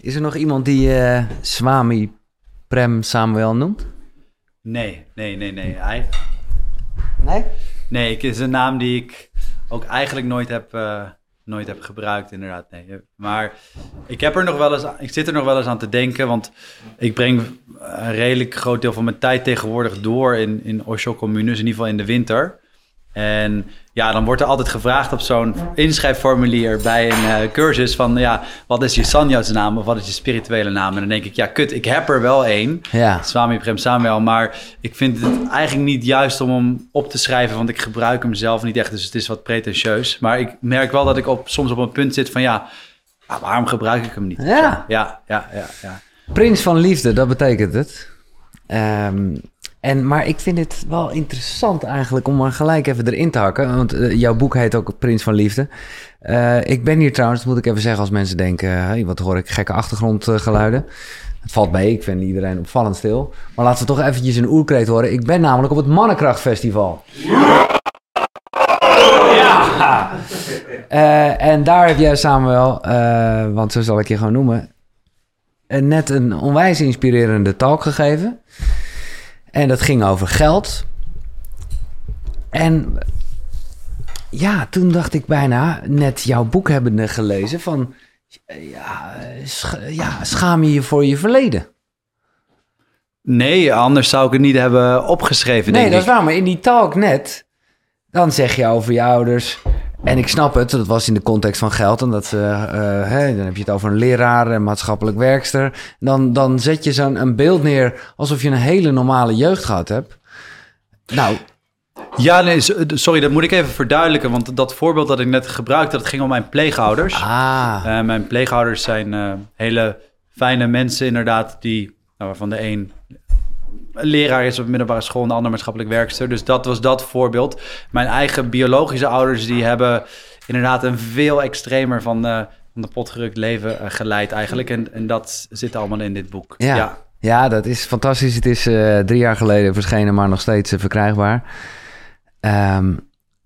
Is er nog iemand die eh, Swami Prem Samuel noemt? Nee, nee, nee, nee. Hij, Nee? nee, het is een naam die ik ook eigenlijk nooit heb, eh, nooit heb gebruikt, inderdaad. Nee. Maar ik, heb er nog wel eens, aan- ik zit er nog wel eens aan te denken, want ik breng een redelijk groot deel van mijn tijd tegenwoordig door in, in Osho-communes, in ieder geval in de winter. En ja, dan wordt er altijd gevraagd op zo'n inschrijfformulier bij een eh, cursus van, ja, wat is je sannyasnaam of wat is je spirituele naam? En dan denk ik, ja, kut, ik heb er wel één. Ja. Swami Prem Samuel, maar ik vind het eigenlijk niet juist om hem op te schrijven, want ik gebruik hem zelf niet echt, dus het is wat pretentieus. Maar ik merk wel dat ik op, soms op een punt zit van, ja, waarom gebruik ik hem niet? Ja. Ja, ja, ja, ja. Prins van Liefde, dat betekent het. Ehm, en, maar ik vind het wel interessant eigenlijk om er gelijk even erin te hakken. Want eh, jouw boek heet ook Prins van Liefde. Eh, ik ben hier trouwens, moet ik even zeggen als mensen denken... Hey, wat hoor ik, gekke achtergrondgeluiden. Het valt mee, ik vind iedereen opvallend stil. Maar laten we toch eventjes een oerkreet horen. Ik ben namelijk op het Mannenkrachtfestival. Ja! Eh, en daar heb jij Samuel, want zo zal ik je gewoon noemen... net een onwijs inspirerende talk gegeven. En dat ging over geld. En ja, toen dacht ik bijna, net jouw boek hebbende gelezen, van ja, sch- ja, schaam je je voor je verleden? Nee, anders zou ik het niet hebben opgeschreven, Nee, denk dat is ik. waar, maar in die talk net, dan zeg je over je ouders. En ik snap het, dat was in de context van geld. En dat ze, dan heb je het over een leraar, een maatschappelijk werkster. Dan, dan zet je zo'n een beeld neer alsof je een hele normale jeugd gehad hebt. Nou, Ja, nee, sorry, dat moet ik even verduidelijken, want dat voorbeeld dat ik net gebruikte, dat ging om mijn pleegouders. ah, Eh, mijn pleegouders zijn eh, hele fijne mensen inderdaad, die, nou, waarvan de een leraar is op de middelbare school en de ander maatschappelijk werkster. Dus dat was dat voorbeeld. Mijn eigen biologische ouders, die hebben inderdaad een veel extremer van, eh, van de pot gerukt leven eh, geleid eigenlijk. En, en dat zit allemaal in dit boek. Ja. ja. Ja, dat is fantastisch. Het is eh, drie jaar geleden verschenen, maar nog steeds verkrijgbaar. Ehm,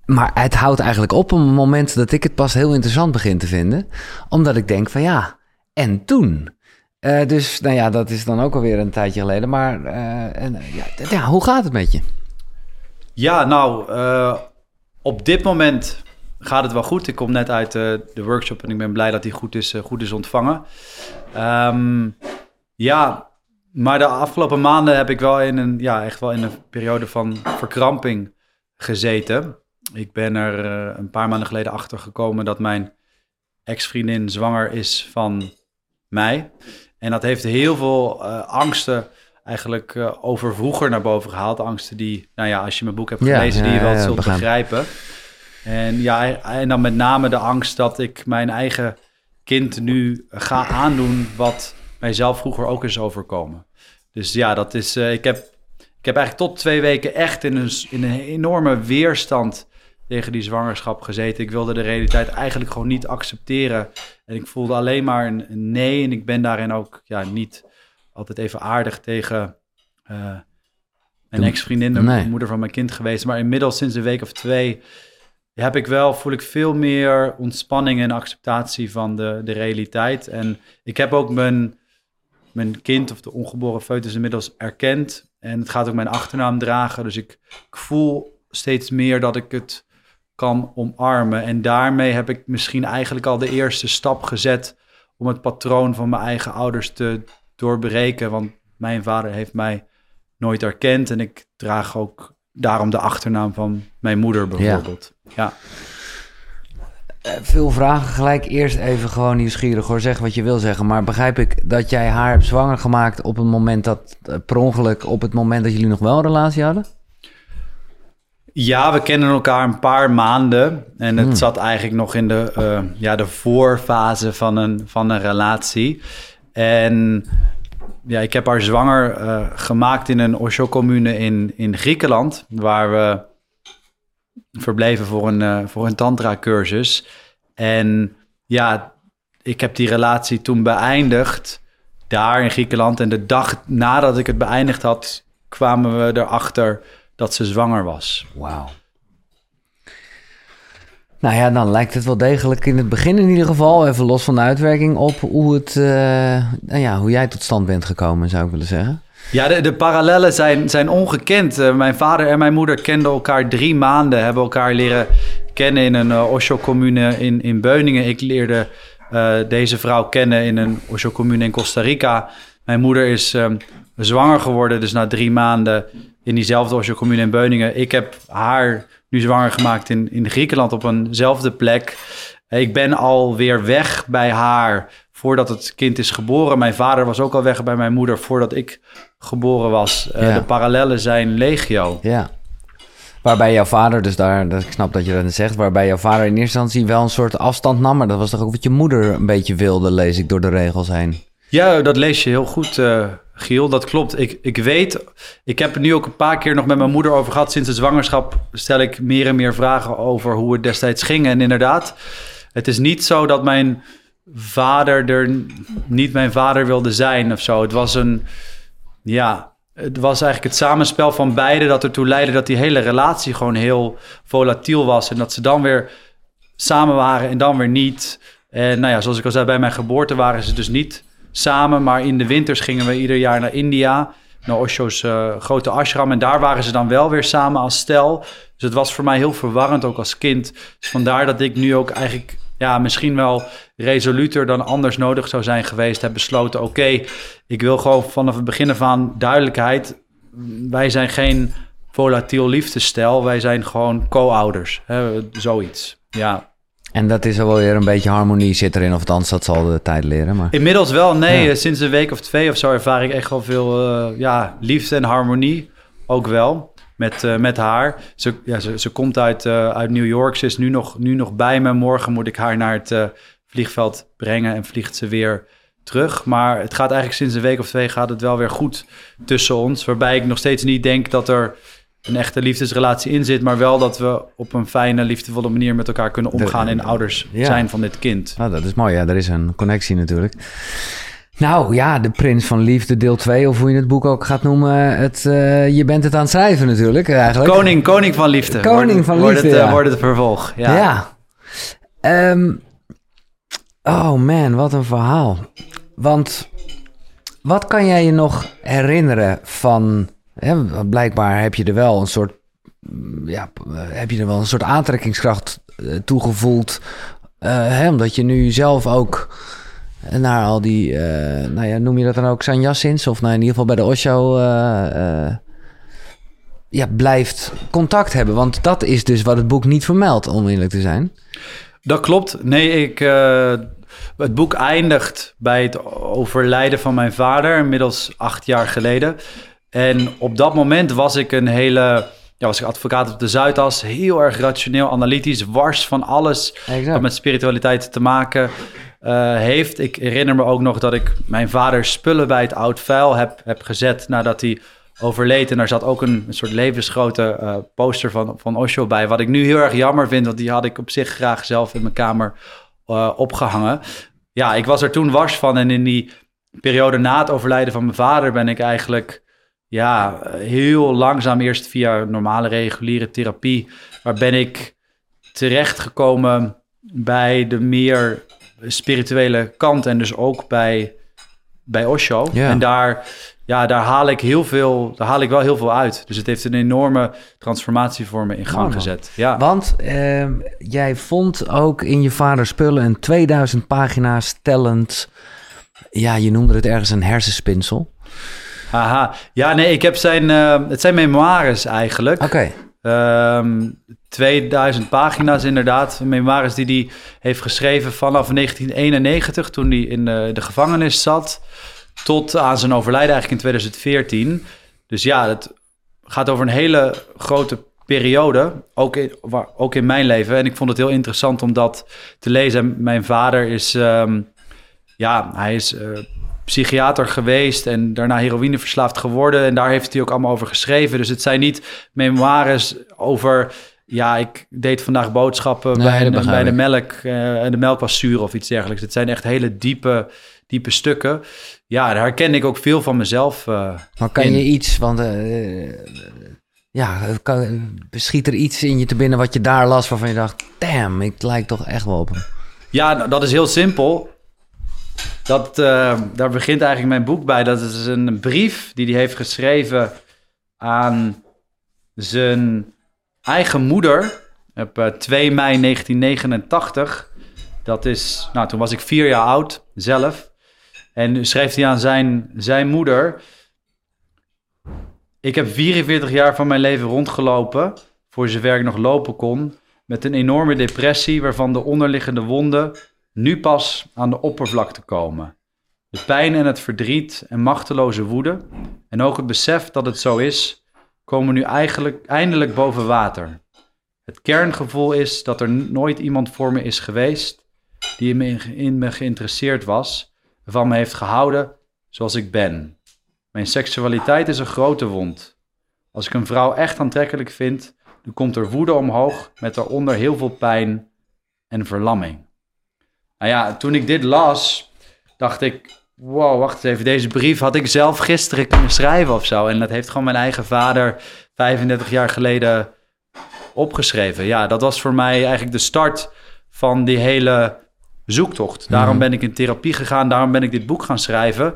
maar het houdt eigenlijk op op een moment dat ik het pas heel interessant begin te vinden. Omdat ik denk van ja, en toen? Eh, dus nou ja, dat is dan ook alweer een tijdje geleden. Maar eh, en, eh, ja, ja, hoe gaat het met je? Ja, nou, op dit moment gaat het wel goed. Ik kom net uit de workshop en ik ben blij dat die goed is, goed is ontvangen. Ehm, ja, maar de afgelopen maanden heb ik wel in een, ja, echt wel in een periode van verkramping gezeten. Ik ben er een paar maanden geleden achter gekomen dat mijn ex-vriendin zwanger is van mij. En dat heeft heel veel eh, angsten eigenlijk eh, over vroeger naar boven gehaald. Angsten die, nou ja, als je mijn boek hebt Ja, gelezen, die je wel zult begrijp. begrijpen. En ja, en dan met name de angst dat ik mijn eigen kind nu ga aandoen wat mijzelf vroeger ook is overkomen. Dus ja, dat is, eh, ik, heb, ik heb eigenlijk tot twee weken echt in een, in een enorme weerstand tegen die zwangerschap gezeten. Ik wilde de realiteit eigenlijk gewoon niet accepteren. En ik voelde alleen maar een, een nee. En ik ben daarin ook ja, niet altijd even aardig tegen eh, mijn ex-vriendin, de Nee. moeder van mijn kind geweest. Maar inmiddels sinds een week of twee heb ik wel, voel ik veel meer ontspanning en acceptatie van de, de realiteit. En ik heb ook mijn, mijn kind of de ongeboren foetus inmiddels erkend. En het gaat ook mijn achternaam dragen. Dus ik, ik voel steeds meer dat ik het kan omarmen. En daarmee heb ik misschien eigenlijk al de eerste stap gezet om het patroon van mijn eigen ouders te doorbreken. Want mijn vader heeft mij nooit erkend. En ik draag ook daarom de achternaam van mijn moeder bijvoorbeeld. Ja. Eh, veel vragen gelijk. Eerst even gewoon nieuwsgierig hoor. Zeg wat je wil zeggen. Maar begrijp ik dat jij haar hebt zwanger gemaakt op het moment dat, eh, per ongeluk, op het moment dat jullie nog wel een relatie hadden? Ja, we kennen elkaar een paar maanden. En het zat eigenlijk nog in de, eh, ja, de voorfase van een, van een relatie. En ja, ik heb haar zwanger eh, gemaakt in een Osho-commune in, in Griekenland. Waar we verbleven voor een, eh, voor een tantra-cursus. En ja, ik heb die relatie toen beëindigd daar in Griekenland. En de dag nadat ik het beëindigd had, kwamen we erachter dat ze zwanger was. Wauw. Nou ja, dan lijkt het wel degelijk in het begin in ieder geval, even los van de uitwerking, op hoe, het, uh, nou ja, hoe jij tot stand bent gekomen, zou ik willen zeggen. Ja, de, de parallellen zijn, zijn ongekend. Uh, mijn vader en mijn moeder kenden elkaar drie maanden, hebben elkaar leren kennen in een uh, Osho-commune in, in Beuningen. Ik leerde deze vrouw kennen in een Osho-commune in Costa Rica. Mijn moeder is um, zwanger geworden, dus na drie maanden in diezelfde Osho-commune in Beuningen. Ik heb haar nu zwanger gemaakt in, in Griekenland op eenzelfde plek. Ik ben alweer weg bij haar voordat het kind is geboren. Mijn vader was ook al weg bij mijn moeder voordat ik geboren was. Uh, de parallellen zijn legio. Ja. Waarbij jouw vader, dus daar, ik snap dat je dat zegt, waarbij jouw vader in eerste instantie wel een soort afstand nam. Maar dat was toch ook wat je moeder een beetje wilde, lees ik door de regels heen. Ja, dat lees je heel goed, uh, Giel. Dat klopt. Ik, ik weet, ik heb het nu ook een paar keer nog met mijn moeder over gehad. Sinds de zwangerschap stel ik meer en meer vragen over hoe het destijds ging. En inderdaad, het is niet zo dat mijn vader er niet mijn vader wilde zijn of zo. Het was een, ja, het was eigenlijk het samenspel van beide dat ertoe leidde dat die hele relatie gewoon heel volatiel was. En dat ze dan weer samen waren en dan weer niet. En nou ja, zoals ik al zei, bij mijn geboorte waren ze dus niet samen. Maar in de winters gingen we ieder jaar naar India, naar Osho's uh, grote ashram. En daar waren ze dan wel weer samen als stel. Dus het was voor mij heel verwarrend, ook als kind. Dus vandaar dat ik nu ook eigenlijk ja, misschien wel resoluter dan anders nodig zou zijn geweest, heb besloten: oké, ik wil gewoon vanaf het begin af aan duidelijkheid. Wij zijn geen volatiel liefdestel, wij zijn gewoon co-ouders. Zoiets. Ja. En dat is wel weer een beetje harmonie zit erin, of althans, dat zal de tijd leren. Maar... Inmiddels wel, nee. Sinds een week of twee of zo ervaar ik echt wel veel uh, ja, liefde en harmonie. Ook wel met, uh, met haar. Ze, ja, ze, ze komt uit, uh, uit New York. Ze is nu nog, nu nog bij me. Morgen moet ik haar naar het vliegveld brengen en vliegt ze weer terug. Maar het gaat eigenlijk sinds een week of twee gaat het wel weer goed tussen ons. Waarbij ik nog steeds niet denk dat er een echte liefdesrelatie in zit, maar wel dat we op een fijne, liefdevolle manier met elkaar kunnen omgaan en ouders ja. zijn van dit kind. Nou, dat is mooi, ja, er is een connectie natuurlijk. Nou ja, de Prins van Liefde, deel 2, of hoe je het boek ook gaat noemen. Het, uh, je bent het aan het schrijven natuurlijk, eigenlijk. Koning, koning van Liefde. Koning wordt, van wordt Liefde, het, uh, Wordt het vervolg, ja. ja. Um, oh man, wat een verhaal. Want wat kan jij je nog herinneren van... Blijkbaar heb je er wel een soort... Ja, heb je er wel een soort aantrekkingskracht uh, toegevoeld. Hè, omdat je nu zelf ook naar al die, uh, nou ja, noem je dat dan ook sanjassins? Of nou in ieder geval bij de Osho uh, uh, ja, blijft contact hebben. Want dat is dus wat het boek niet vermeldt, om eerlijk te zijn. Dat klopt. Nee, ik, het boek eindigt bij het overlijden van mijn vader, inmiddels acht jaar geleden. En op dat moment was ik een hele... Ja, was ik advocaat op de Zuidas. Heel erg rationeel, analytisch, wars van alles exact. wat met spiritualiteit te maken uh, heeft. Ik herinner me ook nog dat ik mijn vader spullen bij het oud vuil heb, heb gezet nadat hij overleed. En daar zat ook een, een soort levensgrote uh, poster van, van Osho bij. Wat ik nu heel erg jammer vind, want die had ik op zich graag zelf in mijn kamer uh, opgehangen. Ja, ik was er toen wars van. En in die periode na het overlijden van mijn vader ben ik eigenlijk ja, heel langzaam eerst via normale reguliere therapie. Waar ben ik terechtgekomen bij de meer spirituele kant en dus ook bij, bij Osho. Ja. En daar, ja, daar haal ik heel veel, daar haal ik wel heel veel uit. Dus het heeft een enorme transformatie voor me in gang oh, gezet. Ja. Want uh, jij vond ook in je vader spullen een 2000 pagina's tellend, ja, je noemde het ergens een hersenspinsel. Aha, ja, nee, ik heb zijn, uh, het zijn memoires eigenlijk. Oké. Okay. Um, 2000 pagina's inderdaad. Memoires die hij heeft geschreven vanaf 1991, toen hij in de, de, gevangenis zat, tot aan zijn overlijden eigenlijk in 2014. Dus ja, het gaat over een hele grote periode, ook in, ook in mijn leven. En ik vond het heel interessant om dat te lezen. Mijn vader is, um, ja, hij is uh, psychiater geweest en daarna heroïneverslaafd geworden. En daar heeft hij ook allemaal over geschreven. Dus het zijn niet memoires over ja, ik deed vandaag boodschappen nee, bij, de, bij de melk uh, en de melk was zuur of iets dergelijks. Het zijn echt hele diepe, diepe stukken. Ja, daar herken ik ook veel van mezelf uh, Maar kan in. je iets, want uh, ja, kan, schiet er iets in je te binnen wat je daar las waarvan je dacht, damn, ik lijk toch echt wel op. Ja, nou, dat is heel simpel. Dat, uh, daar begint eigenlijk mijn boek bij. Dat is een brief die hij heeft geschreven aan zijn eigen moeder op uh, 2 mei 1989. Dat is, nou, toen was ik vier jaar oud zelf. En schreef hij aan zijn, zijn moeder. Ik heb 44 jaar van mijn leven rondgelopen, voor zover ik nog lopen kon, met een enorme depressie waarvan de onderliggende wonden nu pas aan de oppervlakte komen. De pijn en het verdriet en machteloze woede en ook het besef dat het zo is, komen nu eigenlijk eindelijk boven water. Het kerngevoel is dat er nooit iemand voor me is geweest die in me, geïnteresseerd was, van me heeft gehouden zoals ik ben. Mijn seksualiteit is een grote wond. Als ik een vrouw echt aantrekkelijk vind, dan komt er woede omhoog met daaronder heel veel pijn en verlamming. Nou ja, toen ik dit las, dacht ik, wow, wacht eens even, deze brief had ik zelf gisteren kunnen schrijven of zo. En dat heeft gewoon mijn eigen vader 35 jaar geleden opgeschreven. Ja, dat was voor mij eigenlijk de start van die hele zoektocht. Daarom Mhm. ben ik in therapie gegaan, daarom ben ik dit boek gaan schrijven.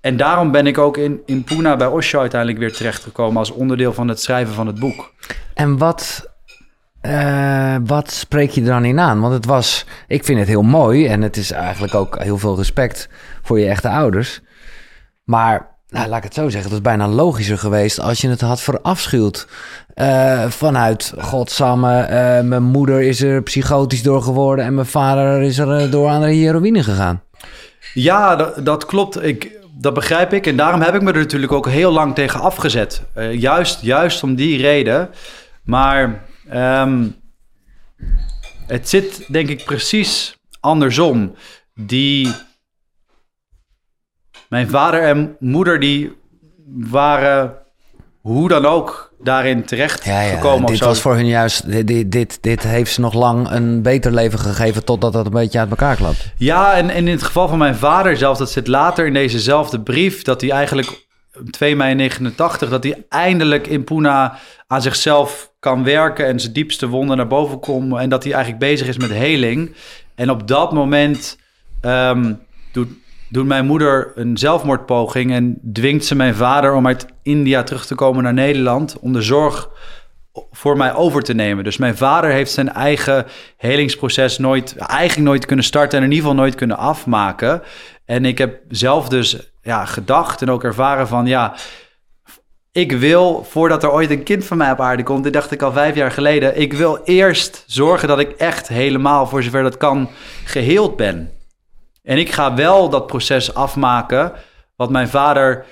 En daarom ben ik ook in, in Pune bij Osho uiteindelijk weer terechtgekomen als onderdeel van het schrijven van het boek. En wat, eh, wat spreek je er dan in aan? Want het was, ik vind het heel mooi en het is eigenlijk ook heel veel respect voor je echte ouders. Maar, nou, laat ik het zo zeggen, het was bijna logischer geweest als je het had verafschuwd. Eh, vanuit, godsamme, eh, mijn moeder is er psychotisch door geworden en mijn vader is er door aan de heroïne gegaan. Ja, dat, dat klopt. Ik, dat begrijp ik. En daarom heb ik me er natuurlijk ook heel lang tegen afgezet. Juist, juist om die reden. Maar ehm, het zit denk ik precies andersom. Die... Mijn vader en moeder die waren hoe dan ook daarin terecht Ja, ja, gekomen. dit was voor hun juist, dit, dit, dit, dit heeft ze nog lang een beter leven gegeven totdat dat een beetje uit elkaar klapt. Ja, en, en in het geval van mijn vader zelf, dat zit later in dezezelfde brief, dat hij eigenlijk op 2 mei 89, dat hij eindelijk in Pune aan zichzelf kan werken en zijn diepste wonden naar boven komen en dat hij eigenlijk bezig is met heling. En op dat moment ehm, doet, doet mijn moeder een zelfmoordpoging en dwingt ze mijn vader om uit India terug te komen naar Nederland om de zorg voor mij over te nemen. Dus mijn vader heeft zijn eigen helingsproces nooit, eigenlijk nooit kunnen starten en in ieder geval nooit kunnen afmaken. En ik heb zelf dus ja, gedacht en ook ervaren van ja, ik wil voordat er ooit een kind van mij op aarde komt, dit dacht ik al vijf jaar geleden, ik wil eerst zorgen dat ik echt helemaal, voor zover dat kan, geheeld ben. En ik ga wel dat proces afmaken wat mijn vader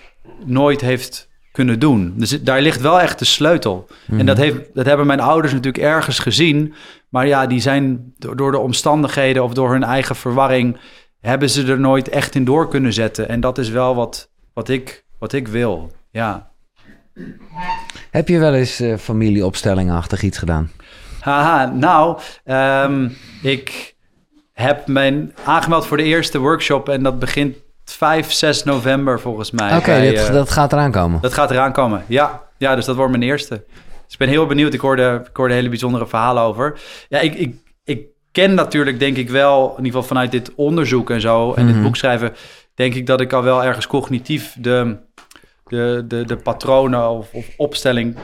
nooit heeft kunnen doen. Dus daar ligt wel echt de sleutel. En dat, heeft, dat hebben mijn ouders natuurlijk ergens gezien. Maar ja, die zijn door, door de omstandigheden of door hun eigen verwarring... hebben ze er nooit echt in door kunnen zetten. En dat is wel wat, wat, ik, wat ik wil, ja. Heb je wel eens eh familieopstellingachtig iets gedaan? Haha, nou, ehm, ik heb mijn aangemeld voor de eerste workshop... en dat begint 5, 6 november volgens mij. Oké, dit- eh, dat gaat eraan komen. Dat gaat eraan komen, ja. Ja, dus dat wordt mijn eerste. Dus ik ben heel benieuwd. Ik hoorde, ik hoorde hele bijzondere verhalen over. Ja, ik, ik, ik ken natuurlijk, denk ik wel... in ieder geval vanuit dit onderzoek en zo... en Mhm. dit boek schrijven... denk ik dat ik al wel ergens cognitief... de, de, de, de patronen of, of opstelling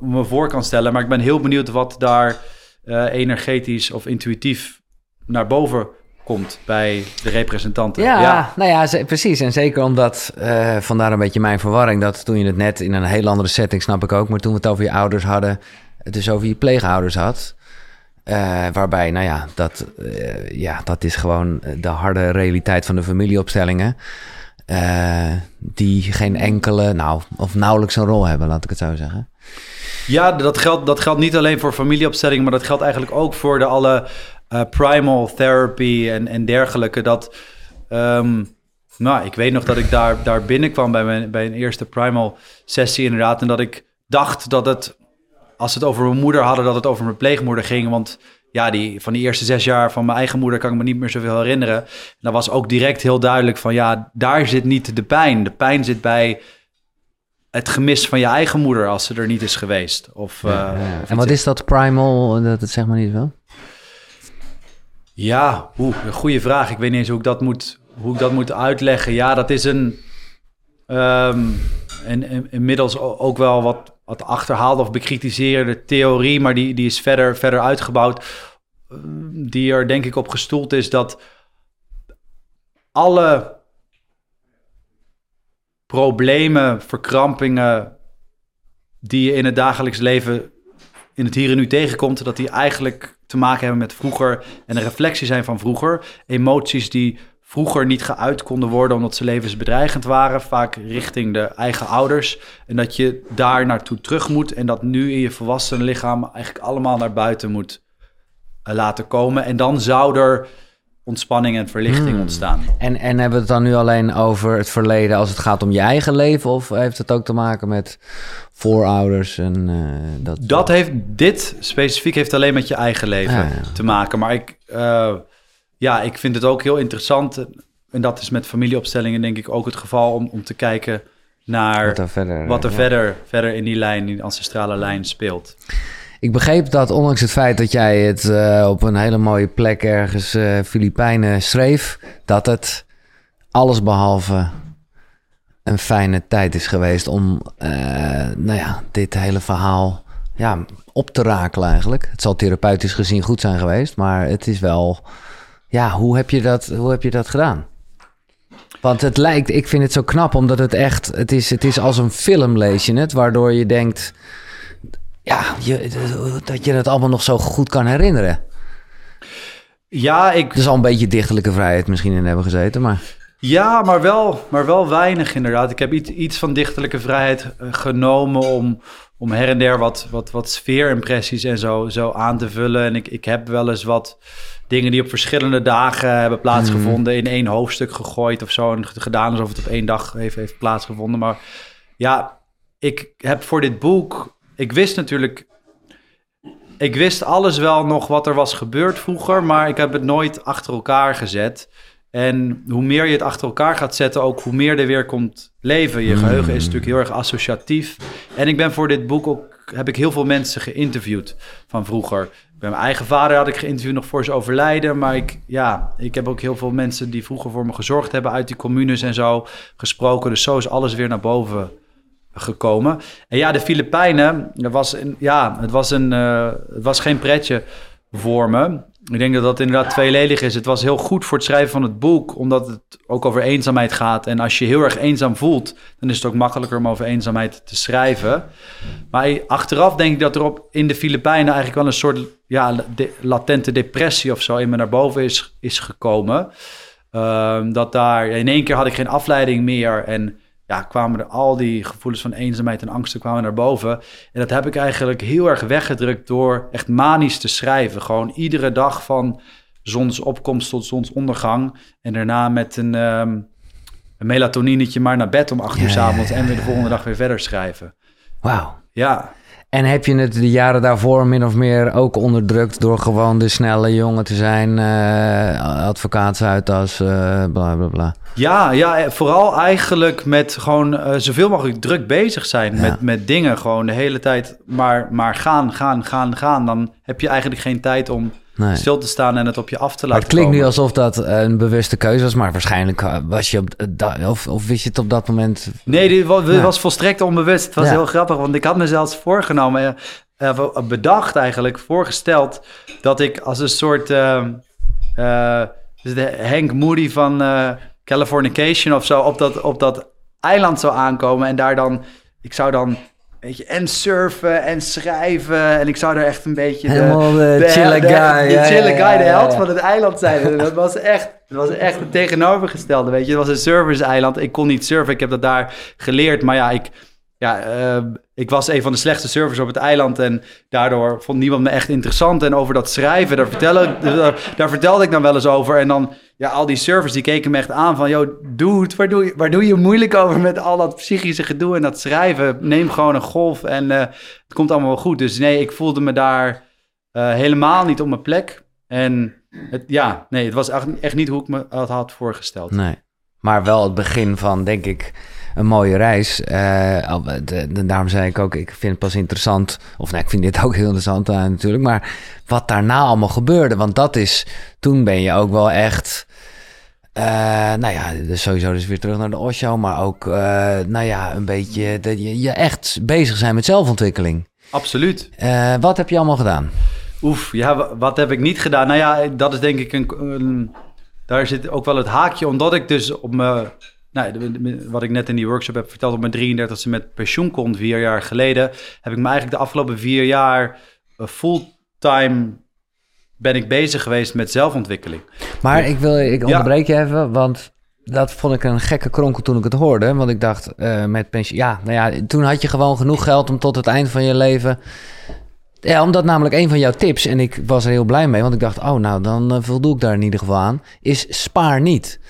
me, voor kan stellen. Maar ik ben heel benieuwd wat daar eh, energetisch of intuïtief naar boven komt... bij de representanten. Ja, nou ja, precies. En zeker omdat, eh, vandaar een beetje mijn verwarring, dat toen je het net in een heel andere setting, snap ik ook, maar toen we het over je ouders hadden, het dus over je pleegouders had, eh, waarbij, nou ja, dat, ja, dat is gewoon de harde realiteit van de familieopstellingen, eh, die geen enkele, nou, of nauwelijks een rol hebben, laat ik het zo zeggen. Ja, dat geldt, dat geldt niet alleen voor familieopstellingen, maar dat geldt eigenlijk ook voor de alle eh, primal therapy en, en dergelijke. Dat, ehm, nou, ik weet nog dat ik daar, daar binnenkwam bij, mijn, bij een eerste primal sessie inderdaad. En dat ik dacht dat het, als het over mijn moeder hadden, dat het over mijn pleegmoeder ging. Want ja, die, van die eerste zes jaar van mijn eigen moeder kan ik me niet meer zoveel herinneren. En dat was ook direct heel duidelijk van, ja, daar zit niet de pijn. De pijn zit bij het gemis van je eigen moeder als ze er niet is geweest. Of, Ja, eh, ja. of En wat is dat primal? Dat het zeg maar niet wel. Ja, oeh, een goede vraag. Ik weet niet eens hoe ik dat moet, hoe ik dat moet uitleggen. Ja, dat is een. ehm, en, en inmiddels ook wel wat, wat achterhaalde of bekritiseerde theorie, maar die, die is verder, verder uitgebouwd. eh, Die er denk ik op gestoeld is dat alle problemen, verkrampingen die je in het dagelijks leven in het hier en nu tegenkomt, dat die eigenlijk te maken hebben met vroeger en een reflectie zijn van vroeger. Emoties die vroeger niet geuit konden worden omdat ze levensbedreigend waren, vaak richting de eigen ouders. En dat je daar naartoe terug moet en dat nu in je volwassen lichaam eigenlijk allemaal naar buiten moet eh, laten komen. En dan zou er ontspanning en verlichting Hmm. ontstaan. En, en hebben we het dan nu alleen over het verleden als het gaat om je eigen leven? Of heeft het ook te maken met voorouders en eh, dat? Dat heeft, dit specifiek heeft alleen met je eigen leven ja. te maken. Maar ik, eh, ja, ik vind het ook heel interessant. En dat is met familieopstellingen denk ik ook het geval om, om te kijken naar Wat er verder, wat er ja. verder, verder in die lijn, in die ancestrale lijn speelt. Ik begreep dat ondanks het feit dat jij het eh, op een hele mooie plek ergens eh Filipijnen schreef, dat het alles behalve een fijne tijd is geweest om eh, nou ja, dit hele verhaal ja, op te rakelen eigenlijk. Het zal therapeutisch gezien goed zijn geweest, maar het is wel... Ja, hoe heb je dat, hoe heb je dat gedaan? Want het lijkt, ik vind het zo knap, omdat het echt, het is, het is als een film lees je het, waardoor je denkt, ja, je, dat je het allemaal nog zo goed kan herinneren. Ja, ik, Er zal een beetje dichterlijke vrijheid misschien in hebben gezeten, maar Ja, maar wel, maar wel weinig inderdaad. Ik heb iets, iets van dichterlijke vrijheid eh, genomen om, om her en der wat, wat, wat sfeerimpressies en zo, zo aan te vullen. En ik, ik heb wel eens wat dingen die op verschillende dagen hebben plaatsgevonden in één hoofdstuk gegooid of zo. En gedaan alsof het op één dag heeft, heeft plaatsgevonden. Maar ja, ik heb voor dit boek, ik wist natuurlijk ik wist alles wel nog wat er was gebeurd vroeger, maar ik heb het nooit achter elkaar gezet. En hoe meer je het achter elkaar gaat zetten, ook hoe meer er weer komt leven. Je geheugen is natuurlijk heel erg associatief. En ik ben voor dit boek ook, heb ik heel veel mensen geïnterviewd van vroeger. Bij mijn eigen vader had ik geïnterviewd nog voor zijn overlijden. Maar ik, ja, ik heb ook heel veel mensen die vroeger voor me gezorgd hebben uit die communes en zo gesproken. Dus zo is alles weer naar boven gekomen. En ja, de Filipijnen, dat was een, ja, het was, een, eh, het was geen pretje voor me. Ik denk dat dat inderdaad tweeledig is. Het was heel goed voor het schrijven van het boek, omdat het ook over eenzaamheid gaat. En als je heel erg eenzaam voelt, dan is het ook makkelijker om over eenzaamheid te schrijven. Maar achteraf denk ik dat er op in de Filipijnen eigenlijk wel een soort ja, latente depressie of zo in me naar boven is, is gekomen. Ehm, dat daar in één keer had ik geen afleiding meer en ja, kwamen er al die gevoelens van eenzaamheid en angsten kwamen naar boven. En dat heb ik eigenlijk heel erg weggedrukt door echt manisch te schrijven. Gewoon iedere dag van zonsopkomst tot zonsondergang. En daarna met een, ehm een melatoninetje maar naar bed om acht uur Ja, s avonds ja, en weer de volgende dag weer verder schrijven. wauw. Ja, En heb je het de jaren daarvoor min of meer ook onderdrukt door gewoon de snelle jongen te zijn, eh advocaatshuitas, eh bla bla bla. Ja, ja, eh, vooral eigenlijk met gewoon zoveel mogelijk druk bezig zijn Ja. met, met dingen. Gewoon de hele tijd maar, maar gaan, gaan, gaan, gaan. Dan heb je eigenlijk geen tijd om Nee. stil te staan en het op je af te Maar laten het klinkt nu alsof dat een bewuste keuze was, maar waarschijnlijk eh, was je op of, of wist je het op dat moment. Nee, dit was, dit Ja. was volstrekt onbewust. Het was Ja. heel grappig, want ik had me zelfs voorgenomen, eh, eh, bedacht eigenlijk, voorgesteld... dat ik als een soort de Hank Moody van Californication of zo... Op dat, op dat eiland zou aankomen en daar dan... Ik zou dan... Weet je, en surfen en schrijven. En ik zou daar echt een beetje... Helemaal de de- chille de- guy, De ja, chille ja, guy, de held ja. van het eiland zijn. Dat was echt, dat was echt het tegenovergestelde, weet je. Het was een surferseiland. Ik kon niet surfen, ik heb dat daar geleerd. Maar ja, ik, ja, eh, ik was een van de slechtste surfers op het eiland. En daardoor vond niemand me echt interessant. En over dat schrijven, daar, vertel ik, daar, daar vertelde ik dan wel eens over. En dan, ja, al die surfers, die keken me echt aan van... Yo, dude, waar doe, je, waar doe je moeilijk over met al dat psychische gedoe en dat schrijven? Neem gewoon een golf en eh, het komt allemaal wel goed. Dus nee, ik voelde me daar eh, helemaal niet op mijn plek. En het, ja, nee, het was echt, echt niet hoe ik me dat had voorgesteld. Nee. Maar wel het begin van, denk ik, een mooie reis. Al- de- de- daarom zei ik ook, ik vind het pas interessant. Of nee, ik vind dit ook heel interessant eh, natuurlijk. Maar wat daarna allemaal gebeurde. Want dat is, toen ben je ook wel echt... eh, nou ja, dus sowieso dus weer terug naar de Osho. Maar ook, nou ja, een beetje... Dat je, je echt bezig zijn met zelfontwikkeling. Absoluut. Wat heb je allemaal gedaan? Oef, ja, wa- wat heb ik niet gedaan? Nou ja, dat is denk ik een, een- daar zit ook wel het haakje, omdat ik dus op mijn, nou, de- de- wat ik net in die workshop heb verteld, op mijn 33e met pensioen kon, vier jaar geleden, heb ik me eigenlijk de afgelopen vier jaar eh, fulltime ben ik bezig geweest met zelfontwikkeling. Maar ik wil, ik onderbreek je even, want dat vond ik een gekke kronkel toen ik het hoorde. Want ik dacht, eh, met pensioen, ja, nou ja, toen had je gewoon genoeg geld om tot het eind van je leven. Ja, omdat namelijk een van jouw tips, en ik was er heel blij mee, want ik dacht, oh, nou, dan eh, voldoe ik daar in ieder geval aan, is spaar niet.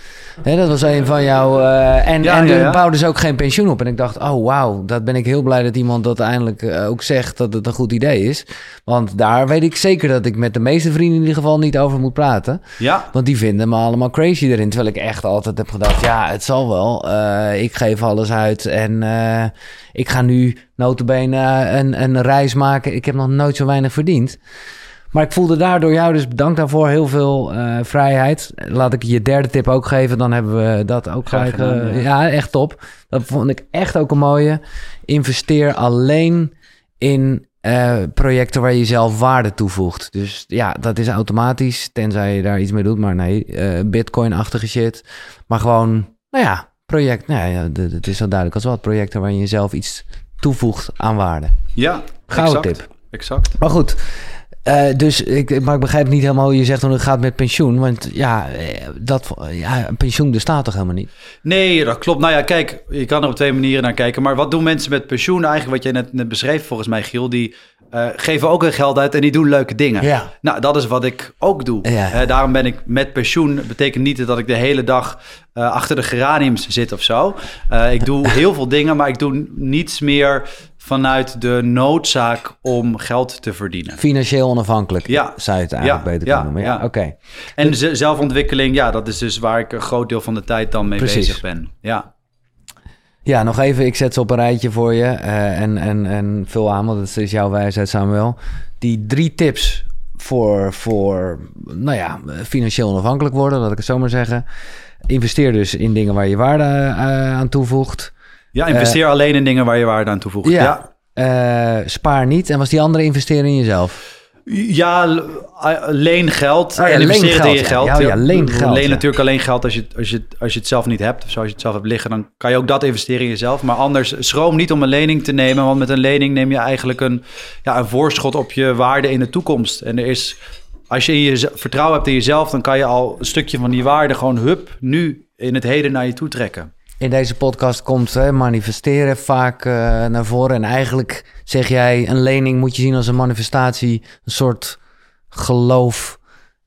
Dat was een van jouw. eh, en Ja, en ja, er ja. bouw dus ook geen pensioen op. En ik dacht, oh wauw, dat ben ik heel blij dat iemand dat eindelijk eh, ook zegt dat het een goed idee is. Want daar weet ik zeker dat ik met de meeste vrienden in ieder geval niet over moet praten. Ja, Want die vinden me allemaal crazy erin. Terwijl ik echt altijd heb gedacht, ja, het zal wel. Eh, ik geef alles uit en ik ga nu notabene een, een reis maken. Ik heb nog nooit zo weinig verdiend. Maar ik voelde daardoor jou, dus bedankt daarvoor, heel veel eh, vrijheid. Laat ik je derde tip ook geven, dan hebben we dat ook Graag gelijk. gedaan, eh, ja. ja, echt top. Dat vond ik echt ook een mooie. Investeer alleen in eh, projecten waar je zelf waarde toevoegt. Dus ja, dat is automatisch, tenzij je daar iets mee doet. Maar nee, eh, bitcoin-achtige shit. Maar gewoon, nou ja, project. Nou ja, het is zo duidelijk als wat. Projecten waar je zelf iets toevoegt aan waarde. ja, Gouden exact. tip. Exact. Maar goed, eh, dus ik, maar ik begrijp niet helemaal hoe je zegt hoe het gaat met pensioen. Want ja, eh, dat, ja, pensioen bestaat toch helemaal niet? Nee, dat klopt. Nou ja, kijk, je kan er op twee manieren naar kijken. Maar wat doen mensen met pensioen eigenlijk? Wat jij net, net beschreef, volgens mij, Giel, die eh, geven ook hun geld uit en die doen leuke dingen. Ja. Nou, dat is wat ik ook doe. Ja. Eh, daarom ben ik met pensioen. betekent niet dat ik de hele dag eh, achter de geraniums zit of zo. Ik doe heel veel dingen, maar ik doe niets meer vanuit de noodzaak om geld te verdienen. Financieel onafhankelijk, Ja. zou je het eigenlijk Ja, beter kunnen noemen. Ja, oké. En ze- zelfontwikkeling, ja, dat is dus waar ik een groot deel van de tijd dan mee Precies. bezig ben. Ja. Ja, nog even, ik zet ze op een rijtje voor je. eh, en, en, en vul aan, want het is jouw wijsheid, Samuel. Die drie tips voor, voor nou ja, financieel onafhankelijk worden, laat ik het zo maar zeggen. Investeer dus in dingen waar je waarde eh, aan toevoegt. Ja, investeer alleen in dingen waar je waarde aan toevoegt. Ja. Ja, Eh, spaar niet. En was die andere investeren in jezelf? Ja. l- eh, leen geld. Ja, en investeer leen het in je ja. geld. Ja, ja, leen geld, Leen ja. natuurlijk alleen geld als je, het- als, je, als je het zelf niet hebt. Of als je het zelf hebt liggen, dan kan je ook dat investeren in jezelf. Maar anders, schroom niet om een lening te nemen. Want met een lening neem je eigenlijk een, ja, een voorschot op je waarde in de toekomst. En er is, als je in je vertrouwen hebt in jezelf, dan kan je al een stukje van die waarde gewoon hup, nu in het heden naar je toe trekken. In deze podcast komt hè, manifesteren vaak eh, naar voren. En eigenlijk zeg jij, een lening moet je zien als een manifestatie. Een soort geloof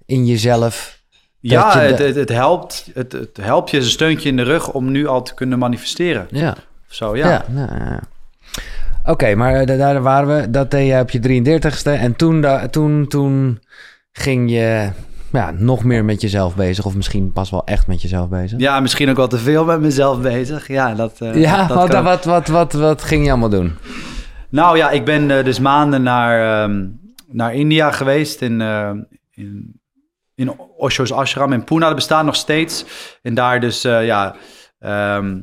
in jezelf. Ja, je de- het, het, helpt. Het, het helpt je, een steuntje in de rug om nu al te kunnen manifesteren. Ja. Of zo, ja. Ja, ja. Oké, maar eh, daar waren we. Dat deed je op je 33ste. En toen, da- toen, toen ging je ja, nog meer met jezelf bezig. Of misschien pas wel echt met jezelf bezig. Ja, misschien ook wel te veel met mezelf bezig. Ja, dat, eh, Ja, dat wat, wat, wat, wat, wat ging je allemaal doen? Nou ja, ik ben eh, dus maanden naar, ehm, naar India geweest. In, eh, in, in Osho's ashram in Pune. Dat bestaat nog steeds. En daar dus, ja, ehm,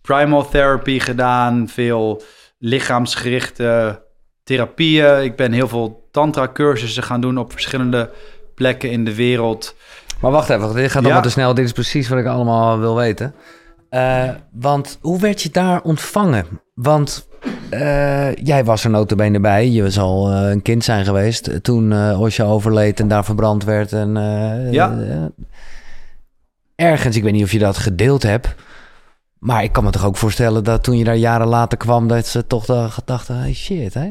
primal therapy gedaan. Veel lichaamsgerichte therapieën. Ik ben heel veel tantra cursussen gaan doen op verschillende plekken in de wereld. Maar wacht even, dit gaat Ja. allemaal te snel. Dit is precies wat ik allemaal wil weten. Eh, want hoe werd je daar ontvangen? Want eh, jij was er notabene bij. Je zal eh, een kind zijn geweest toen Osho overleed en daar verbrand werd. En, Ja. ergens, ik weet niet of je dat gedeeld hebt. Maar ik kan me toch ook voorstellen dat toen je daar jaren later kwam... dat ze toch dacht- dachten, hey shit, hè?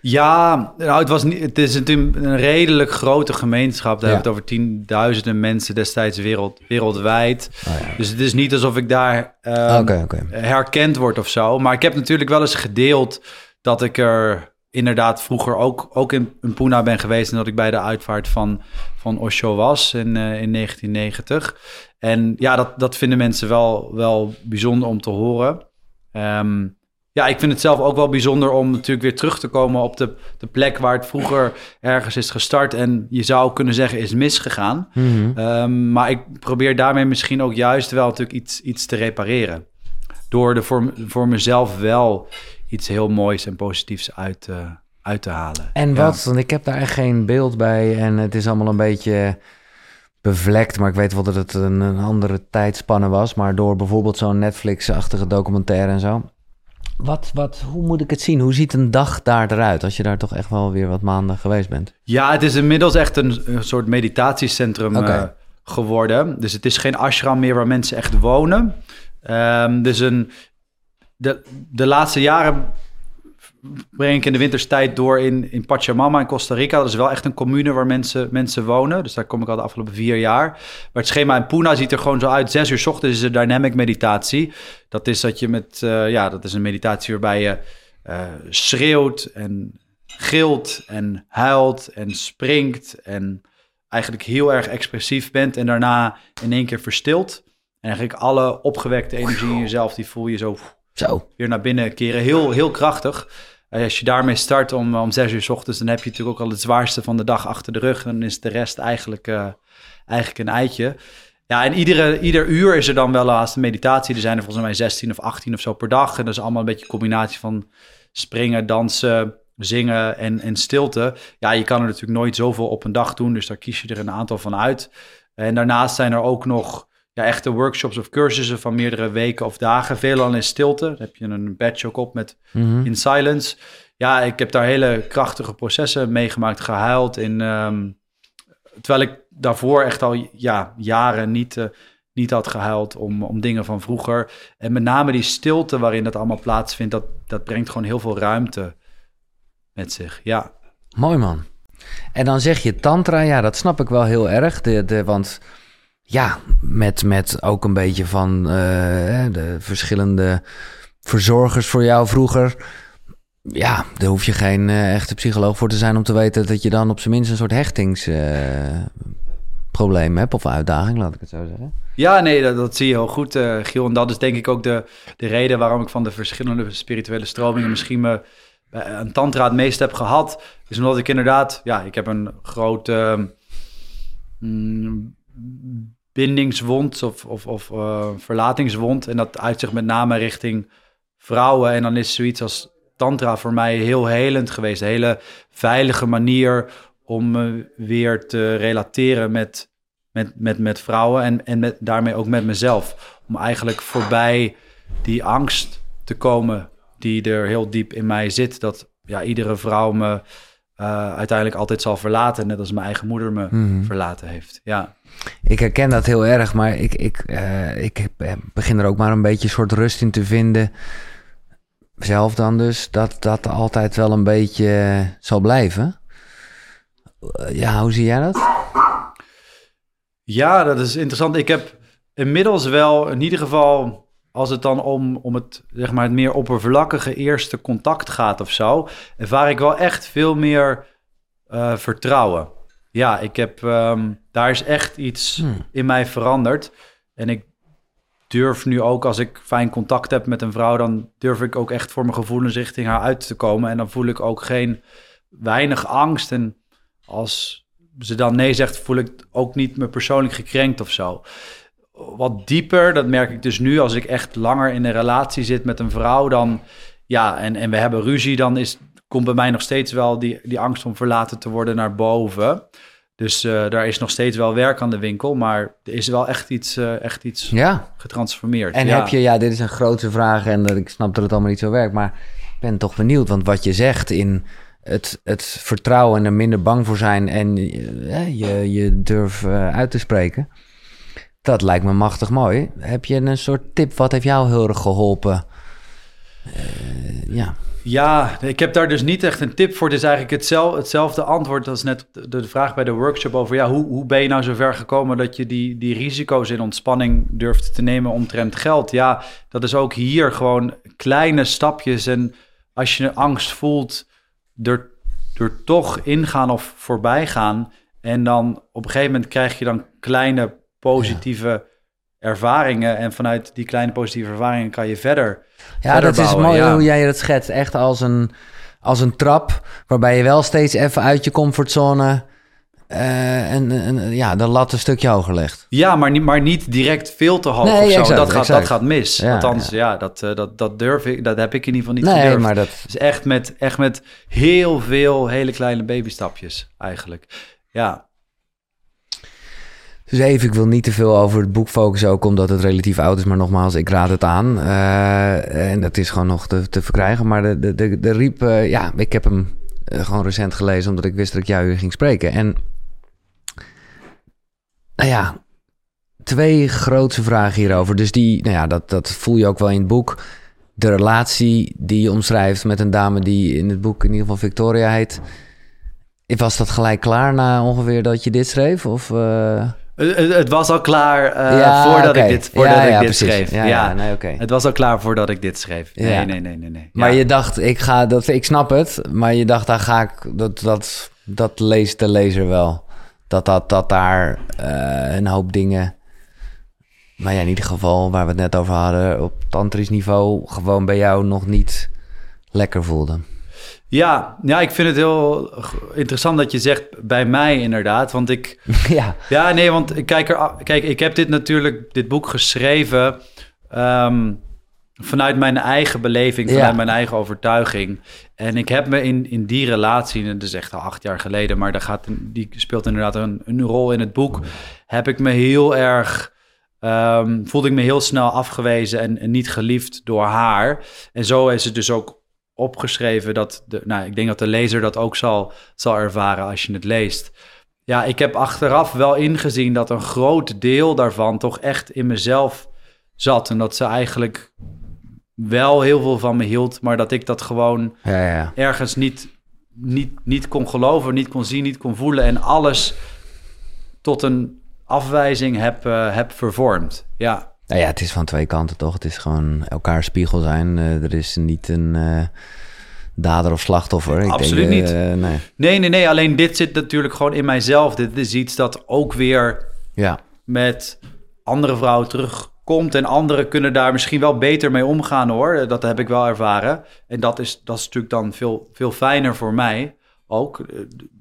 Ja, nou, het, was niet, het is natuurlijk een redelijk grote gemeenschap. Daar Ja. hebben we het over tienduizenden mensen destijds wereld, wereldwijd. Oh ja. Dus het is niet alsof ik daar ehm, herkend word of zo. Maar ik heb natuurlijk wel eens gedeeld dat ik er inderdaad vroeger ook, ook in, in Pune ben geweest... en dat ik bij de uitvaart van, van Osho was in, eh, in 1990. En ja, dat, dat vinden mensen wel, wel bijzonder om te horen. Ehm, ja, ik vind het zelf ook wel bijzonder om natuurlijk weer terug te komen op de, de plek waar het vroeger ergens is gestart. En je zou kunnen zeggen is misgegaan. Mhm. Ehm, maar ik probeer daarmee misschien ook juist wel natuurlijk iets, iets te repareren. Door er voor, voor mezelf wel iets heel moois en positiefs uit, te uit te halen. En Ja. wat? Want ik heb daar echt geen beeld bij en het is allemaal een beetje bevlekt. Maar ik weet wel dat het een, een andere tijdspanne was. Maar door bijvoorbeeld zo'n Netflix-achtige documentaire en zo. Wat, wat, hoe moet ik het zien? Hoe ziet een dag daar eruit als je daar toch echt wel weer wat maanden geweest bent? Ja, het is inmiddels echt een, een soort meditatiecentrum eh, geworden. Dus het is geen ashram meer waar mensen echt wonen. Ehm, dus een, de, de laatste jaren breng ik in de winterstijd door in, in Pachamama in Costa Rica. Dat is wel echt een commune waar mensen, mensen wonen. Dus daar kom ik al de afgelopen vier jaar. Maar het schema in Puna ziet er gewoon zo uit. Zes uur 's ochtends is een dynamic meditatie. Dat is dat je met, eh, ja, dat is een meditatie waarbij je eh, schreeuwt en gilt en huilt en springt en eigenlijk heel erg expressief bent en daarna in één keer verstilt. En eigenlijk alle opgewekte energie in jezelf, die voel je zo Weer naar binnen keren. Heel, heel krachtig. Eh, als je daarmee start om, om zes uur 's ochtends, dan heb je natuurlijk ook al het zwaarste van de dag achter de rug. Dan is de rest eigenlijk, eh, eigenlijk een eitje. Ja, en iedere, ieder uur is er dan wel haast een meditatie. Er zijn er volgens mij 16 of 18 of zo per dag. En dat is allemaal een beetje een combinatie van springen, dansen, zingen en, en stilte. Ja, je kan er natuurlijk nooit zoveel op een dag doen, dus daar kies je er een aantal van uit. En daarnaast zijn er ook nog ja, echte workshops of cursussen van meerdere weken of dagen. Veelal in stilte. Dan heb je een badge ook op met Mhm. in silence. Ja, ik heb daar hele krachtige processen meegemaakt, gehuild. In, ehm, terwijl ik daarvoor echt al ja, jaren niet, eh, niet had gehuild om, om dingen van vroeger. En met name die stilte waarin dat allemaal plaatsvindt, dat, dat brengt gewoon heel veel ruimte met zich. Ja, Mooi man. En dan zeg je tantra, ja, dat snap ik wel heel erg. De, de, want ja, met, met ook een beetje van eh, de verschillende verzorgers voor jou vroeger. Ja, daar hoef je geen eh, echte psycholoog voor te zijn om te weten dat je dan op zijn minst een soort hechtingsprobleem hebt of uitdaging, laat ik het zo zeggen. Ja, nee, dat, zie je heel goed, eh, Giel. En dat is denk ik ook de, de reden waarom ik van de verschillende spirituele stromingen misschien me een tantra het meest heb gehad. Is omdat ik inderdaad, ja, ik heb een grote mm, bindingswond of, of, of eh, verlatingswond. En dat uit zich met name richting vrouwen. En dan is zoiets als tantra voor mij heel helend geweest. Een hele veilige manier om me weer te relateren met met, met, met vrouwen en, en met, daarmee ook met mezelf. Om eigenlijk voorbij die angst te komen die er heel diep in mij zit. Dat ja, iedere vrouw me eh, uiteindelijk altijd zal verlaten. Net als mijn eigen moeder me Mhm. verlaten heeft. Ja. Ik herken dat heel erg, maar ik, ik, eh, ik eh, begin er ook maar een beetje een soort rust in te vinden. Zelf dan dus, dat dat altijd wel een beetje zal blijven. Ja, hoe zie jij dat? ja, dat is interessant. Ik heb inmiddels wel in ieder geval... Als het dan om, om het, zeg maar, het meer oppervlakkige eerste contact gaat of zo, ervaar ik wel echt veel meer eh, vertrouwen. Ja, ik heb, ehm, daar is echt iets Hmm. in mij veranderd. En ik durf nu ook, als ik fijn contact heb met een vrouw, dan durf ik ook echt voor mijn gevoelens richting haar uit te komen. En dan voel ik ook geen weinig angst. En als ze dan nee zegt, voel ik ook niet me persoonlijk gekrenkt of zo. Wat dieper, dat merk ik dus nu als ik echt langer in een relatie zit met een vrouw, dan ja, en, en we hebben ruzie, dan is, komt bij mij nog steeds wel die, die angst om verlaten te worden naar boven. Dus eh, daar is nog steeds wel werk aan de winkel, maar er is wel echt iets, eh, echt iets Ja. getransformeerd. En ja. heb je, ja, dit is een grote vraag en ik snap dat het allemaal niet zo werkt, maar ik ben toch benieuwd, want wat je zegt in het, het vertrouwen en er minder bang voor zijn en eh, je, je durf uit te spreken, dat lijkt me machtig mooi. Heb je een soort tip, wat heeft jou heel erg geholpen? Eh, ja. Ja, ik heb daar dus niet echt een tip voor. Het is eigenlijk hetzelfde, hetzelfde antwoord als net de, vraag bij de workshop over... ja, hoe, hoe ben je nou zover gekomen dat je die, die risico's in ontspanning durft te nemen omtrent geld? Ja, dat is ook hier gewoon kleine stapjes. En als je angst voelt, er, er toch ingaan of voorbij gaan... en dan op een gegeven moment krijg je dan kleine positieve ervaringen en vanuit die kleine positieve ervaringen kan je verder. Ja, verder dat is mooi ja. hoe jij dat schetst. Echt als een, als een trap waarbij je wel steeds even uit je comfortzone eh, en, en ja, de lat een stukje hoger legt. Ja, maar niet, maar niet direct veel te hoog Nee, of zo. exact, dat, gaat, exact. dat gaat mis. Ja, Althans, ja, dat, eh, dat, dat durf ik, dat heb ik in ieder geval niet nee, gedurfd. maar dat... Dus echt met, echt met heel veel hele kleine babystapjes eigenlijk. Ja, Dus even, ik wil niet te veel over het boek focussen, ook omdat het relatief oud is. Maar nogmaals, ik raad het aan. Eh, en dat is gewoon nog te, verkrijgen. Maar de, de, de, Riep, eh, ja, ik heb hem eh, gewoon recent gelezen, omdat ik wist dat ik jou hier ging spreken. En nou ja, twee grootste vragen hierover. Dus die, nou ja, dat, dat voel je ook wel in het boek. De relatie die je omschrijft met een dame die in het boek in ieder geval Victoria heet. Was dat gelijk klaar na ongeveer dat je dit schreef? Of? Het, het- het was al klaar eh, Ja, voordat ik dit, voordat Ja, ik ja, dit precies. schreef. Ja, nee, oké. Het was al klaar voordat ik dit schreef. Nee, nee, nee, nee. nee. Maar je dacht, ik ga dat, ik snap het, maar je dacht, daar ga ik, dat, dat, dat leest de lezer wel. Dat, dat, dat daar eh, een hoop dingen, maar ja, in ieder geval, waar we het net over hadden, op tantrisch niveau, gewoon bij jou nog niet lekker voelde. Ja, ja, ik vind het heel interessant dat je zegt bij mij inderdaad. Want ik, ja, Ja, nee, want ik kijk, er, kijk, ik heb dit natuurlijk, dit boek geschreven ehm, vanuit mijn eigen beleving, vanuit Ja. mijn eigen overtuiging. En ik heb me in, in die relatie, en dat is echt al acht jaar geleden, maar daar gaat, die speelt inderdaad een, een rol in het boek, heb ik me heel erg, ehm, voelde ik me heel snel afgewezen en, en niet geliefd door haar. En zo is het dus ook opgeschreven dat, de, nou, ik denk dat de lezer dat ook zal, zal ervaren als je het leest. Ja, ik heb achteraf wel ingezien dat een groot deel daarvan toch echt in mezelf zat. En dat ze eigenlijk wel heel veel van me hield, maar dat ik dat gewoon ja, ja. ergens niet, niet, niet kon geloven, niet kon zien, niet kon voelen. En alles tot een afwijzing heb, eh, heb vervormd. Ja, Nou ja, het is van twee kanten toch? Het is gewoon elkaar spiegel zijn. Eh, er is niet een eh, dader of slachtoffer. Ik Absoluut denk, niet. eh, nee. nee, nee, nee. Alleen dit zit natuurlijk gewoon in mijzelf. Dit is iets dat ook weer Ja, met andere vrouwen terugkomt. En anderen kunnen daar misschien wel beter mee omgaan hoor. Dat heb ik wel ervaren. En dat is, dat is natuurlijk dan veel, veel fijner voor mij ook. Eh,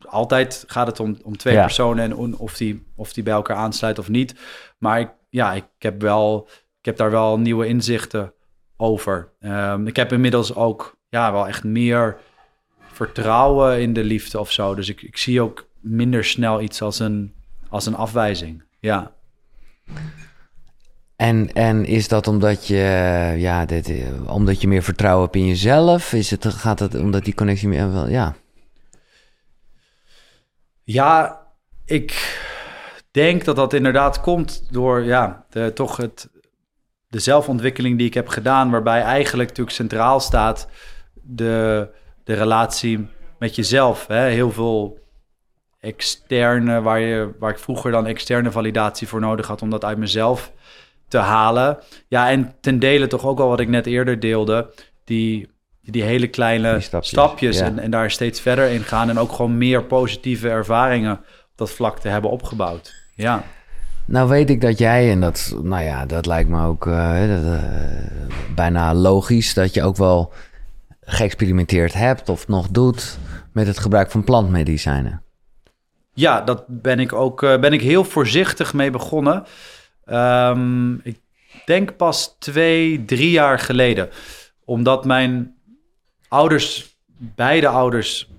Altijd gaat het om, om twee Ja. personen en on- of die, of die bij elkaar aansluiten of niet. Maar ik, ja, ik heb, wel, ik heb daar wel nieuwe inzichten over. Ehm, ik heb inmiddels ook ja, wel echt meer vertrouwen in de liefde of zo. Dus ik, ik zie ook minder snel iets als een, als een afwijzing. Ja. En, en is dat omdat je, ja, dit, eh, omdat je meer vertrouwen hebt in jezelf? Is het, gaat het omdat die connectie meer, wel, ja. Ja, ik denk dat dat inderdaad komt door ja, de, toch het, de zelfontwikkeling die ik heb gedaan, waarbij eigenlijk natuurlijk centraal staat de, de relatie met jezelf. Hè? Heel veel externe, waar, je, waar ik vroeger dan externe validatie voor nodig had om dat uit mezelf te halen. Ja, en ten dele toch ook al wat ik net eerder deelde, die, die hele kleine Die stapjes, stapjes, ja. en, en daar steeds verder in gaan en ook gewoon meer positieve ervaringen dat vlak te hebben opgebouwd. Ja. Nou weet ik dat jij, en dat, nou ja, dat lijkt me ook eh, dat, eh, bijna logisch, dat je ook wel geëxperimenteerd hebt of nog doet met het gebruik van plantmedicijnen. Ja, dat ben ik ook eh, ben ik heel voorzichtig mee begonnen. Ehm, ik denk pas twee, drie jaar geleden. Omdat mijn ouders, beide ouders,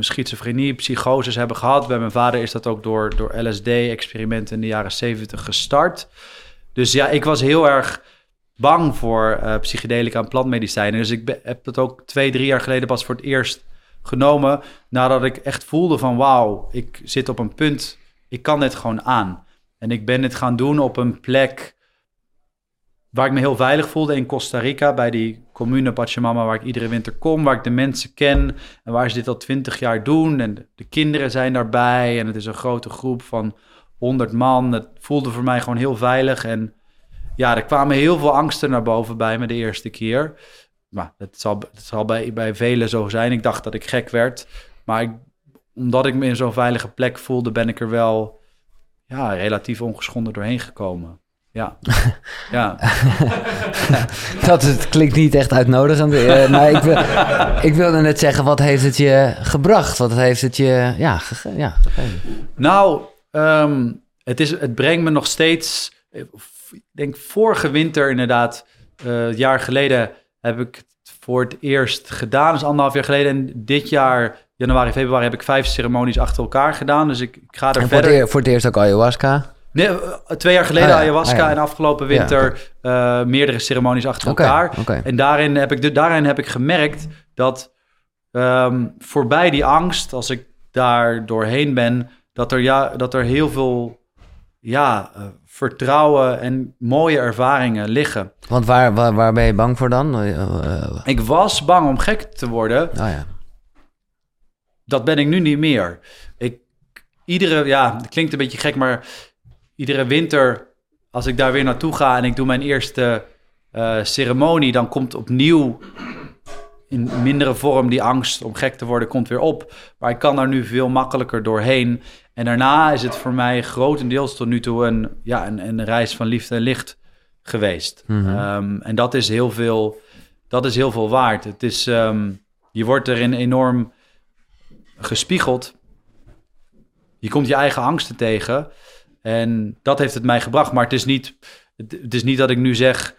schizofrenie, psychoses hebben gehad. Bij mijn vader is dat ook door, door LSD-experimenten in de jaren zeventig gestart. Dus ja, ik was heel erg bang voor eh psychedelica en plantmedicijnen. Dus ik heb dat ook twee, drie jaar geleden pas voor het eerst genomen. Nadat ik echt voelde van wauw, ik zit op een punt, ik kan dit gewoon aan. En ik ben dit gaan doen op een plek waar ik me heel veilig voelde in Costa Rica, bij die commune Pachamama, waar ik iedere winter kom, waar ik de mensen ken en waar ze dit al twintig jaar doen. En de, de kinderen zijn daarbij en het is een grote groep van 100 man. Het voelde voor mij gewoon heel veilig en ja, er kwamen heel veel angsten naar boven bij me de eerste keer. Maar het zal, het zal bij, bij velen zo zijn. Ik dacht dat ik gek werd. Maar ik, omdat ik me in zo'n veilige plek voelde, ben ik er wel ja, relatief ongeschonden doorheen gekomen. Ja, ja. dat het klinkt niet echt uitnodigend. Uh, maar ik, wil, ik wilde net zeggen, wat heeft het je gebracht? Wat heeft het je ja, gege ja, gegeven? Nou, ehm, het, is, het brengt me nog steeds... Ik denk vorige winter inderdaad, uh, jaar geleden... heb ik het voor het eerst gedaan. Dus anderhalf jaar geleden. En dit jaar, januari, februari, heb ik vijf ceremonies achter elkaar gedaan. Dus ik, ik ga er en verder... Voor het, voor het eerst ook ayahuasca? Nee, eh, twee jaar geleden ah, ayahuasca ah, en afgelopen winter ja, uh, meerdere ceremonies achter okay, elkaar. Okay. En daarin heb, ik, daarin heb ik gemerkt dat um, voorbij die angst, als ik daar doorheen ben, dat er, ja, dat er heel veel ja, uh, vertrouwen en mooie ervaringen liggen. Want waar, waar, waar ben je bang voor dan? Ik was bang om gek te worden. Oh, ja. Dat ben ik nu niet meer. Ik, iedere, ja, het klinkt een beetje gek, maar iedere winter, als ik daar weer naartoe ga en ik doe mijn eerste uh, ceremonie, dan komt opnieuw in mindere vorm die angst om gek te worden komt weer op. Maar ik kan daar nu veel makkelijker doorheen. En daarna is het voor mij grotendeels tot nu toe een, ja, een, een reis van liefde en licht geweest. Mhm. Um, en dat is heel veel, dat is heel veel waard. Het is, um, je wordt erin enorm gespiegeld. Je komt je eigen angsten tegen. En dat heeft het mij gebracht. Maar het is niet, het is niet dat ik nu zeg,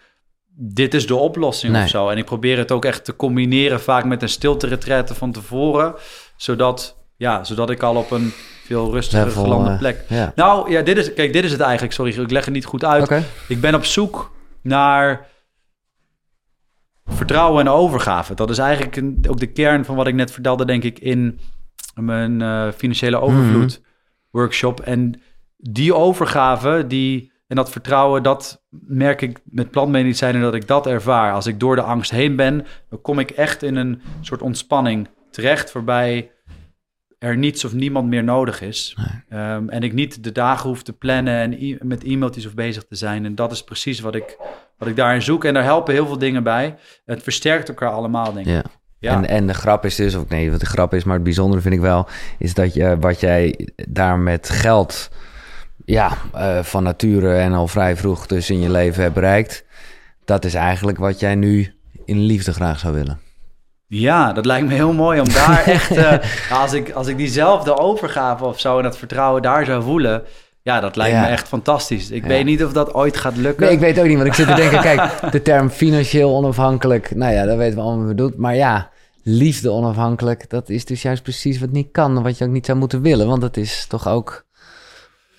dit is de oplossing Nee. of zo. En ik probeer het ook echt te combineren, vaak met een stilte van tevoren. Zodat, ja, zodat ik al op een veel rustiger Level, gelande eh, plek. Nou ja, dit is, kijk, dit is het eigenlijk. Sorry, ik leg het niet goed uit. Ik ben op zoek naar vertrouwen en overgave. Dat is eigenlijk een, ook de kern van wat ik net vertelde, denk ik, in mijn eh, financiële overvloed workshop. En die overgave, die en dat vertrouwen, dat merk ik met plantmedicijnen dat ik dat ervaar. Als ik door de angst heen ben, dan kom ik echt in een soort ontspanning terecht, waarbij er niets of niemand meer nodig is. Um, en ik niet de dagen hoef te plannen en e met e-mailtjes of bezig te zijn. En dat is precies wat ik, wat ik daarin zoek. En daar helpen heel veel dingen bij. Het versterkt elkaar allemaal, denk ik. Ja. Ja. En, en de grap is dus, of nee, wat de grap is, maar het bijzondere vind ik wel, is dat je wat jij daar met geld, ja, uh, van nature en al vrij vroeg dus in je leven hebt bereikt, dat is eigenlijk wat jij nu in liefde graag zou willen. Ja, dat lijkt me heel mooi om daar echt, uh, als, ik, als ik diezelfde overgave of zo en dat vertrouwen daar zou voelen, ja, dat lijkt Ja. me echt fantastisch. Ik Ja. weet niet of dat ooit gaat lukken. Nee, ik weet ook niet, want ik zit te denken, kijk, de term financieel onafhankelijk, nou ja, dat weten we allemaal wat bedoelt, maar ja, liefde onafhankelijk, dat is dus juist precies wat niet kan, wat je ook niet zou moeten willen, want dat is toch ook,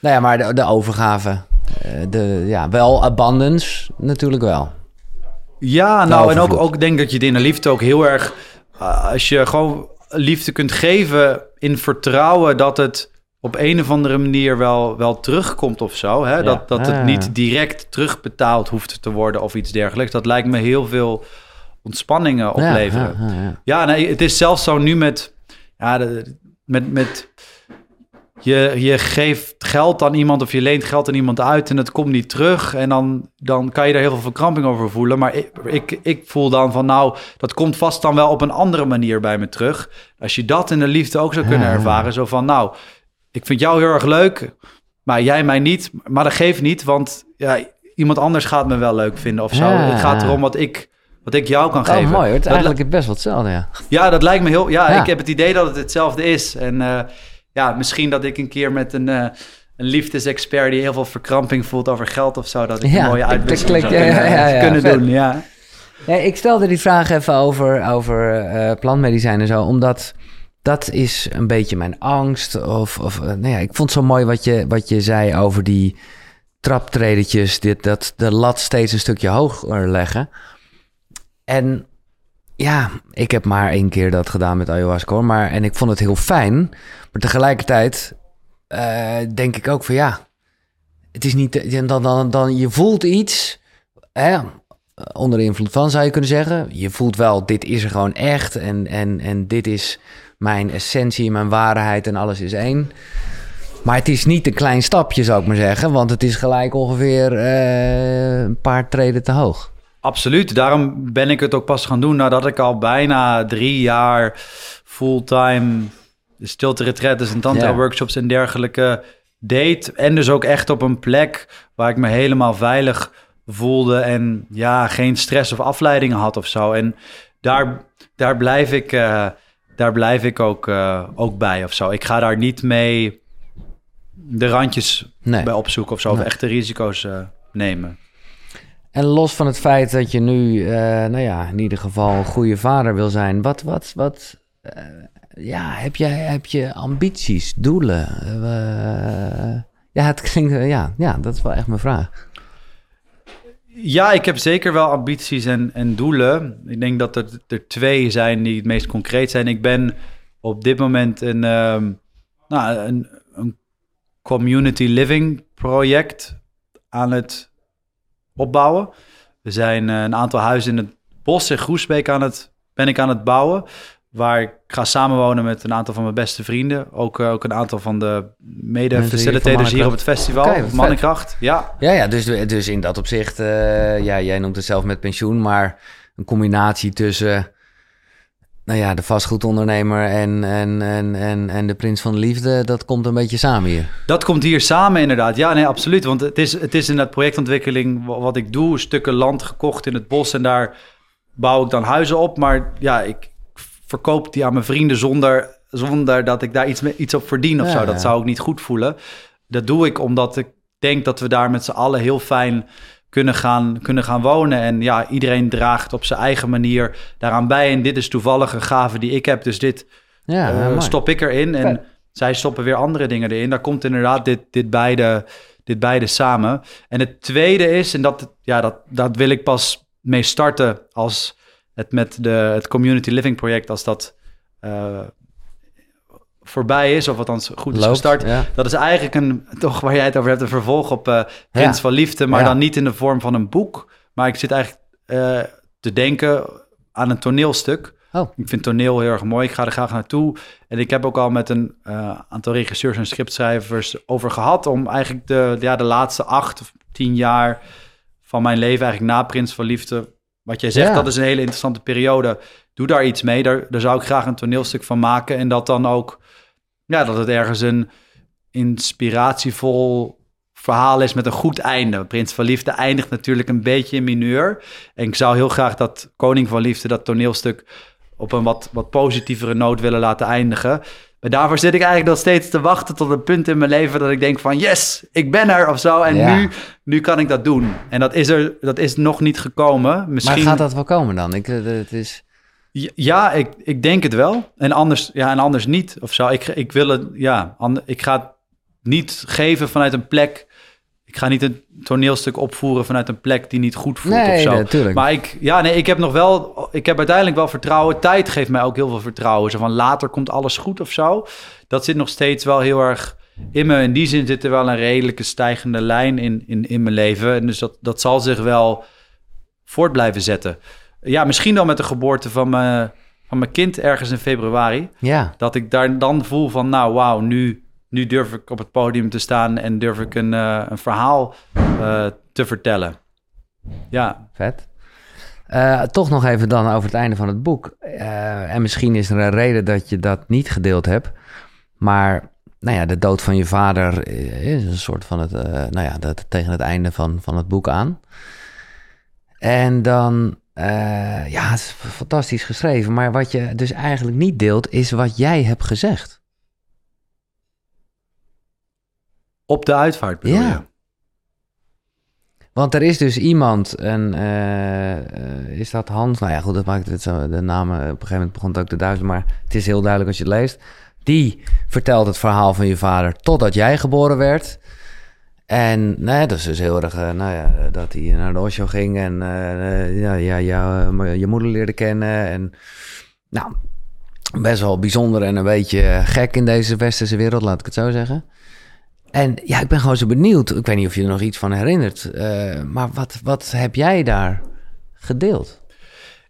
nou ja, maar de, de overgave, eh, de, ja, wel abundance, natuurlijk wel. Ja, nou, en ook, ook denk dat je het in de liefde ook heel erg... uh, als je gewoon liefde kunt geven in vertrouwen dat het op een of andere manier wel, wel terugkomt of zo. Hè? Dat, dat het Ah. niet direct terugbetaald hoeft te worden of iets dergelijks. Dat lijkt me heel veel ontspanningen opleveren. Ja, ja, ja, ja. Ja, nee, het is zelfs zo nu met... Ja, de- met, met je, je geeft geld aan iemand of je leent geld aan iemand uit en het komt niet terug. En dan, dan kan je er heel veel verkramping over voelen. Maar ik, ik, ik voel dan van nou, dat komt vast dan wel op een andere manier bij me terug. Als je dat in de liefde ook zou kunnen Ja. ervaren. Zo van nou, ik vind jou heel erg leuk, maar jij mij niet. Maar dat geeft niet, want ja, iemand anders gaat me wel leuk vinden of zo. Ja. Het gaat erom wat ik, wat ik jou kan Oh, geven. mooi, hoor. het is eigenlijk best wel hetzelfde, ja. ja, dat lijkt me heel. Ja, Ja. ik heb het idee dat het hetzelfde is. En eh, ja, misschien dat ik een keer met een, eh, een liefdesexpert die heel veel verkramping voelt over geld of zo, dat ik Ja, een mooie uitwisseling zou kunnen, ja, ja, kunnen doen. Ja. Ja, ik stelde die vraag even over, over eh, plantmedicijnen en zo, omdat dat is een beetje mijn angst. Of, of eh, nou ja, ik vond het zo mooi wat je, wat je zei over die traptredetjes, dit, dat de lat steeds een stukje hoger leggen. En ja, ik heb maar één keer dat gedaan met ayahuasca, hoor, maar en ik vond het heel fijn. Maar tegelijkertijd eh, denk ik ook van ja, het is niet, dan, dan, dan je voelt iets, hè, onder invloed van zou je kunnen zeggen. Je voelt wel, dit is er gewoon echt en, en, en dit is mijn essentie, mijn waarheid en alles is één. Maar het is niet een klein stapje, zou ik maar zeggen, want het is gelijk ongeveer eh, een paar treden te hoog. Absoluut. Daarom ben ik het ook pas gaan doen nadat ik al bijna drie jaar fulltime stilte retretes en tantra workshops en dergelijke deed. En dus ook echt op een plek waar ik me helemaal veilig voelde en ja, geen stress of afleidingen had of zo. En daar, daar blijf ik, uh, daar blijf ik ook, uh, ook bij of zo. Ik ga daar niet mee de randjes Nee. bij opzoeken of zo, of echte risico's uh, nemen. En los van het feit dat je nu, uh, nou ja, in ieder geval een goede vader wil zijn, wat, wat, wat, uh, ja, heb, jij, heb je ambities, doelen? Uh, ja, het klinkt, ja, ja, dat is wel echt mijn vraag. Ja, ik heb zeker wel ambities en, en doelen. Ik denk dat er, er twee zijn die het meest concreet zijn. Ik ben op dit moment een, um, nou, een, een community living project aan het opbouwen. We zijn uh, een aantal huizen in het bos in Groesbeek aan het, ben ik aan het bouwen. Waar ik ga samenwonen met een aantal van mijn beste vrienden. Ook, uh, ook een aantal van de mede-facilitators hier op het festival. Okay, Mannenkracht, ja. Ja, ja dus, dus in dat opzicht, uh, ja, jij noemt het zelf met pensioen, maar een combinatie tussen nou ja, de vastgoedondernemer en, en, en, en, en de prins van de liefde, dat komt een beetje samen hier. Dat komt hier samen inderdaad. Ja, nee, absoluut. Want het is, het is in dat projectontwikkeling wat ik doe, stukken land gekocht in het bos en daar bouw ik dan huizen op. Maar ja, ik verkoop die aan mijn vrienden zonder, zonder dat ik daar iets, iets op verdien of ja, zo. Dat zou ik niet goed voelen. Dat doe ik omdat ik denk dat we daar met z'n allen heel fijn kunnen gaan, kunnen gaan wonen. En ja, iedereen draagt op zijn eigen manier daaraan bij. En dit is toevallig een gave die ik heb. Dus dit ja, uh, stop ik erin. En zij stoppen weer andere dingen erin. Daar komt inderdaad dit, dit, beide, dit beide samen. En het tweede is, en dat, ja, dat, dat wil ik pas mee starten als het met de, het community living project, als dat uh, voorbij is, of althans goed is Loopt, gestart. Ja. Dat is eigenlijk een, toch waar jij het over hebt, een vervolg op uh, Prins Ja. van Liefde, maar Ja. dan niet in de vorm van een boek. Maar ik zit eigenlijk uh, te denken aan een toneelstuk. Oh. Ik vind toneel heel erg mooi. Ik ga er graag naartoe. En ik heb ook al met een uh, aantal regisseurs en scriptschrijvers over gehad om eigenlijk de, ja, de laatste acht of tien jaar van mijn leven, eigenlijk na Prins van Liefde, wat jij zegt, dat is een hele interessante periode. Doe daar iets mee. Daar, daar zou ik graag een toneelstuk van maken. En dat dan ook, ja, dat het ergens een inspiratievol verhaal is met een goed einde. Prins van Liefde eindigt natuurlijk een beetje in mineur. En ik zou heel graag dat Koning van Liefde, dat toneelstuk, op een wat, wat positievere noot willen laten eindigen. Maar daarvoor zit ik eigenlijk nog steeds te wachten tot een punt in mijn leven dat ik denk van yes, ik ben er of zo. En Ja. nu, nu kan ik dat doen. En dat is er, dat is nog niet gekomen. Misschien... Maar gaat dat wel komen dan? Ik, eh, het is... Ja, ik, ik denk het wel. En anders, ja, en anders niet of zo. Ik, ik wil het, ja, and- ik ga het niet geven vanuit een plek. Ik ga niet een toneelstuk opvoeren vanuit een plek die niet goed voelt of Nee, zo. natuurlijk. Maar ik, ja, nee, ik heb nog wel, ik heb uiteindelijk wel vertrouwen. Tijd geeft mij ook heel veel vertrouwen. Zo van later komt alles goed of zo. Dat zit nog steeds wel heel erg in me. In die zin zit er wel een redelijke stijgende lijn in, in, in mijn leven. En dus dat, dat zal zich wel voort blijven zetten. Ja, misschien dan met de geboorte van mijn, van mijn kind ergens in februari. Ja, Dat ik daar dan voel van, nou wauw, nu, nu durf ik op het podium te staan en durf ik een, eh, een verhaal eh, te vertellen. Ja, vet. Eh, toch nog even dan over het einde van het boek. En misschien is er een reden dat je dat niet gedeeld hebt. Maar nou ja, de dood van je vader is een soort van het, nou ja, dat, tegen het einde van, van het boek aan. En dan, eh, ja, het is fantastisch geschreven. Maar wat je dus eigenlijk niet deelt, is wat jij hebt gezegd. op de uitvaart bedoel Ja. je? Want er is dus iemand, en eh, eh, is dat Hans? Nou ja, goed, dat maakt het zo. De namen, op een gegeven moment begon het ook te duizelen, maar het is heel duidelijk als je het leest. Die vertelt het verhaal van je vader totdat jij geboren werd. En dat is dus heel erg, eh, nou ja, dat hij naar de Osho ging en eh, ja, ja, eh, je moeder leerde kennen. En nou, best wel bijzonder en een beetje gek in deze westerse wereld, laat ik het zo zeggen. En ja, ik ben gewoon zo benieuwd. Ik weet niet of je er nog iets van herinnert. maar wat, wat heb jij daar gedeeld?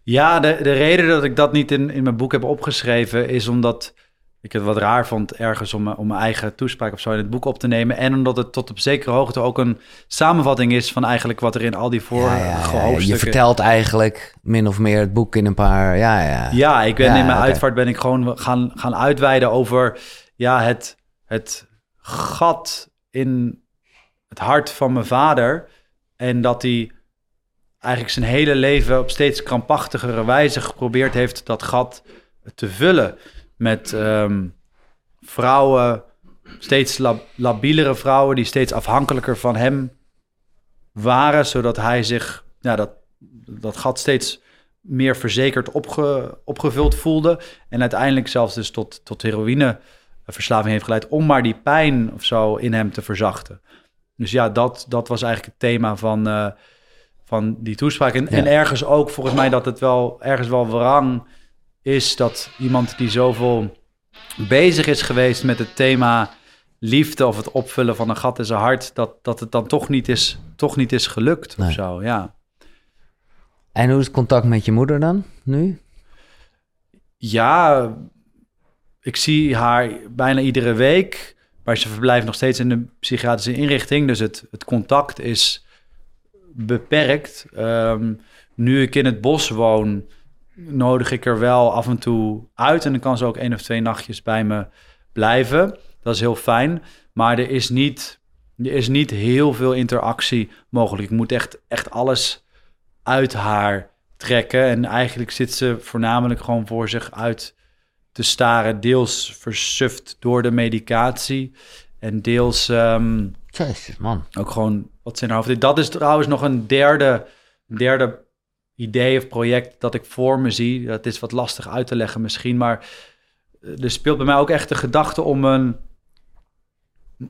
Ja, de, de reden dat ik dat niet in, in mijn boek heb opgeschreven is omdat ik het wat raar vond ergens om, om mijn eigen toespraak of zo in het boek op te nemen. En omdat het tot op zekere hoogte ook een samenvatting is van eigenlijk wat er in al die vorige Ja, ja, ja, ja. hoofdstukken... Je vertelt eigenlijk min of meer het boek in een paar... Ja, ja. Ja, ik ben in mijn uitvaart ben ik gewoon gaan, gaan uitweiden over ja, het, het gat in het hart van mijn vader. En dat hij eigenlijk zijn hele leven op steeds krampachtigere wijze geprobeerd heeft dat gat te vullen. Met ehm, vrouwen, steeds lab labielere vrouwen die steeds afhankelijker van hem waren, zodat hij zich ja, dat, dat gat steeds meer verzekerd opge, opgevuld voelde. En uiteindelijk zelfs dus tot, tot heroïneverslaving heeft geleid om maar die pijn of zo in hem te verzachten. Dus ja, dat, dat was eigenlijk het thema van, uh, van die toespraak. En, en ergens ook volgens mij dat het wel ergens wel wrang is dat iemand die zoveel bezig is geweest met het thema liefde of het opvullen van een gat in zijn hart, dat, dat het dan toch niet is, toch niet is gelukt nee. of zo, ja. En hoe is het contact met je moeder dan nu? Ja, ik zie haar bijna iedere week, maar ze verblijft nog steeds in de psychiatrische inrichting, dus het, het contact is beperkt. Um, nu ik in het bos woon, nodig ik er wel af en toe uit en dan kan ze ook één of twee nachtjes bij me blijven. Dat is heel fijn. Maar er is niet, er is niet heel veel interactie mogelijk. Ik moet echt, echt alles uit haar trekken. En eigenlijk zit ze voornamelijk gewoon voor zich uit te staren. Deels versuft door de medicatie. En deels um, Jezus, man. ook gewoon wat ze in haar hoofd. Dat is trouwens nog een derde, derde idee of project dat ik voor me zie. Dat is wat lastig uit te leggen misschien. Maar er speelt bij mij ook echt de gedachte om een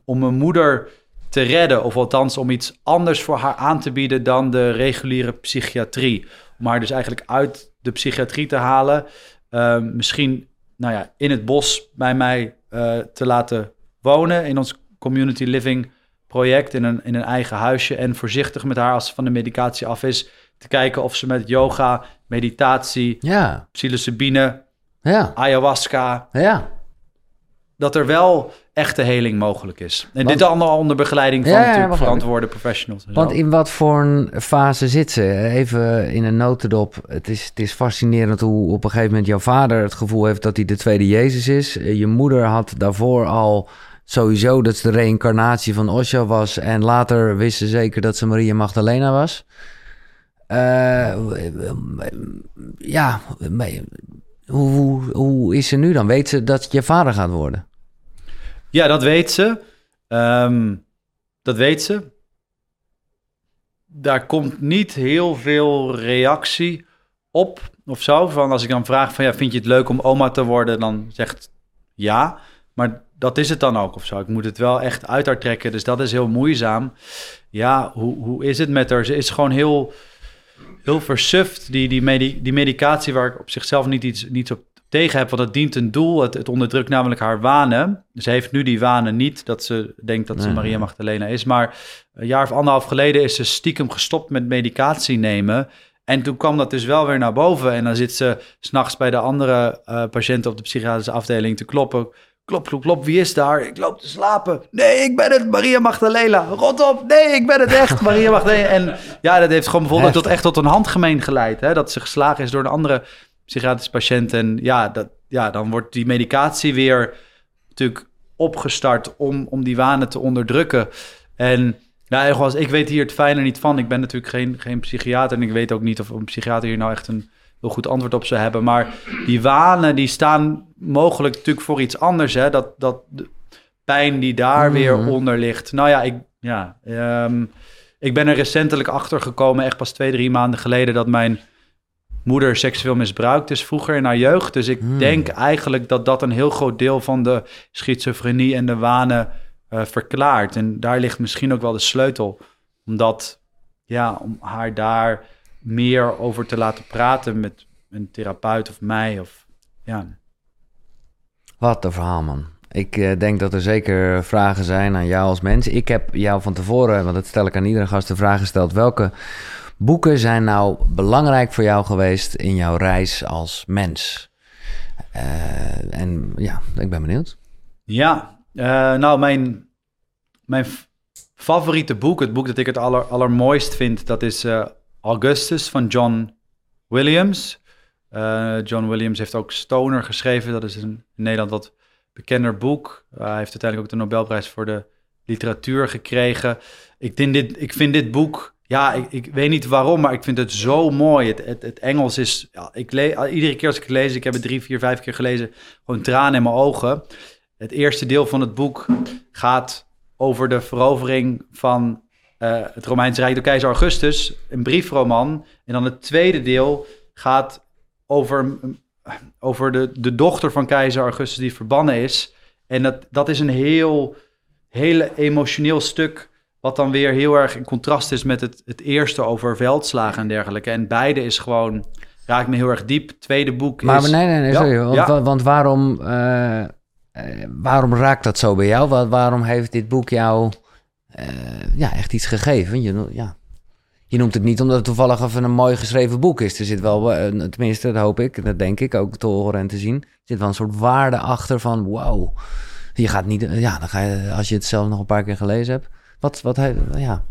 om mijn moeder te redden. Of althans om iets anders voor haar aan te bieden dan de reguliere psychiatrie. Om haar dus eigenlijk uit de psychiatrie te halen. Uh, misschien nou ja, in het bos bij mij uh, te laten wonen. In ons community living project. In een, in een eigen huisje. En voorzichtig met haar als ze van de medicatie af is. Te kijken of ze met yoga, meditatie, ja. psilocybine, ja. ayahuasca... Ja. Dat er wel echte heling mogelijk is. En dit allemaal onder begeleiding van ja, ja, verantwoorde professionals. Want in wat voor een fase zit ze? Even in een notendop. Het is, het is fascinerend hoe op een gegeven moment jouw vader het gevoel heeft dat hij de tweede Jezus is. Je moeder had daarvoor al sowieso dat ze de reïncarnatie van Osho was. En later wist ze zeker dat ze Maria Magdalena was. Uh, ja, hoe, hoe, hoe is ze nu dan? Weet ze dat je vader gaat worden? Ja, dat weet ze. Um, dat weet ze. Daar komt niet heel veel reactie op of zo. Van als ik dan vraag van ja, vind je het leuk om oma te worden? Dan zegt ja. Maar dat is het dan ook of zo. Ik moet het wel echt uit haar trekken. Dus dat is heel moeizaam. Ja, hoe, hoe is het met haar? Ze is gewoon heel, heel versuft. Die, die, medi die medicatie waar ik op zichzelf niet iets, niets op tegen heb, want het dient een doel. Het, het onderdrukt namelijk haar wanen. Ze heeft nu die wanen niet, dat ze denkt dat ze Maria Magdalena is. Maar een jaar of anderhalf geleden is ze stiekem gestopt met medicatie nemen. En toen kwam dat dus wel weer naar boven. En dan zit ze s'nachts bij de andere uh, patiënten op de psychiatrische afdeling te kloppen. Klop, klop, klop, wie is daar? Ik loop te slapen. Nee, ik ben het, Maria Magdalena. Rot op, nee, ik ben het echt, Maria Magdalena. En ja, dat heeft gewoon bijvoorbeeld tot, echt tot een handgemeen geleid. Hè? Dat ze geslagen is door een andere psychiatrisch patiënt. En ja, dat, ja, dan wordt die medicatie weer natuurlijk opgestart om, om die wanen te onderdrukken. En ja, ik weet hier het fijne niet van. Ik ben natuurlijk geen, geen psychiater en ik weet ook niet of een psychiater hier nou echt een heel goed antwoord op zou hebben. Maar die wanen die staan mogelijk natuurlijk voor iets anders. Hè? Dat, dat de pijn die daar mhm. weer onder ligt. Nou ja, ik, ja um, ik ben er recentelijk achter gekomen, echt pas twee, drie maanden geleden, dat mijn moeder seksueel misbruikt is vroeger in haar jeugd. Dus ik hmm. denk eigenlijk dat dat een heel groot deel van de schizofrenie en de wanen uh, verklaart. En daar ligt misschien ook wel de sleutel. Omdat, ja, om haar daar meer over te laten praten met een therapeut of mij. Of, ja. Wat een verhaal, man. Ik uh, denk dat er zeker vragen zijn aan jou als mens. Ik heb jou van tevoren, want dat stel ik aan iedere gast, de vraag gesteld: welke boeken zijn nou belangrijk voor jou geweest in jouw reis als mens? Uh, en ja, ik ben benieuwd. Ja, uh, nou, mijn, mijn favoriete boek, het boek dat ik het aller, allermooist vind, dat is uh, Augustus van John Williams. John Williams heeft ook Stoner geschreven. Dat is een, Nederland wat bekender boek. hij heeft uiteindelijk ook de Nobelprijs voor de literatuur gekregen. Ik, denk dit, ik vind dit boek, ja, ik, ik weet niet waarom, maar ik vind het zo mooi. Het, het, Engels is, ja, ik le iedere keer als ik het lees, ik heb het drie, vier, vijf keer gelezen, gewoon tranen in mijn ogen. Het eerste deel van het boek gaat over de verovering van uh, het Romeinse Rijk door keizer Augustus, een briefroman. En dan het tweede deel gaat over, over de, de dochter van keizer Augustus die verbannen is. En dat, dat is een heel, heel emotioneel stuk, wat dan weer heel erg in contrast is met het, het eerste over veldslagen en dergelijke. En beide is gewoon, raakt me heel erg diep. tweede boek maar, is... Maar nee, nee, nee, sorry. want, ja. want, waarom, uh, waarom raakt dat zo bij jou? Waarom heeft dit boek jou uh, ja, echt iets gegeven? Je, ja. je noemt het niet omdat het toevallig even een mooi geschreven boek is. Er zit wel, tenminste, dat hoop ik, dat denk ik ook te horen en te zien. Er zit wel een soort waarde achter van wow je gaat niet, ja, dan ga je, als je het zelf nog een paar keer gelezen hebt. Wat, wat, ja.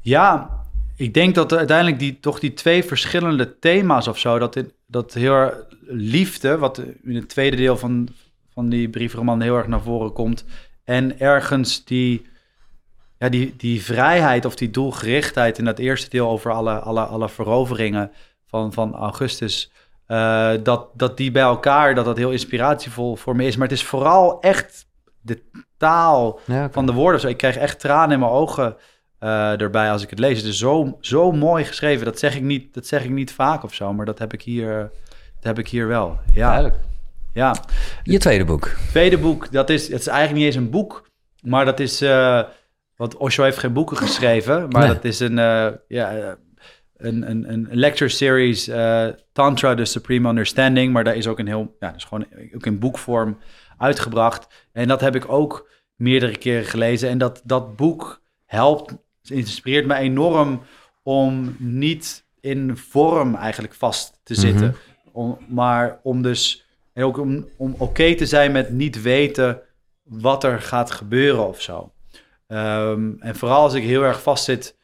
Ja, ik denk dat uiteindelijk die, toch die twee verschillende thema's of zo, dat, dat heel liefde, wat in het tweede deel van, van die briefroman heel erg naar voren komt, en ergens die, ja, die, die vrijheid of die doelgerichtheid in dat eerste deel over alle, alle, alle veroveringen van, van Augustus, uh, dat, dat die bij elkaar, dat dat heel inspiratievol voor me is. Maar het is vooral echt de taal van de woorden. Zo, ik krijg echt tranen in mijn ogen uh, erbij als ik het lees. Het is zo, zo mooi geschreven. Dat zeg, ik niet, dat zeg ik niet vaak of zo, maar dat heb ik hier, dat heb ik hier wel. Ja. Duidelijk. Ja. Je tweede boek. Tweede boek, dat is, het is eigenlijk niet eens een boek, maar dat is... Uh, want Osho heeft geen boeken geschreven, maar dat is een, uh, ja, een, een, een lecture series, uh, Tantra, The Supreme Understanding. Maar daar is ook een heel, ja, is gewoon ook in boekvorm uitgebracht. En dat heb ik ook meerdere keren gelezen. En dat, dat boek helpt, inspireert me enorm om niet in vorm eigenlijk vast te zitten. Mhm. om, maar om dus en ook om, om oké te zijn met niet weten wat er gaat gebeuren of zo. Um, en vooral als ik heel erg vastzit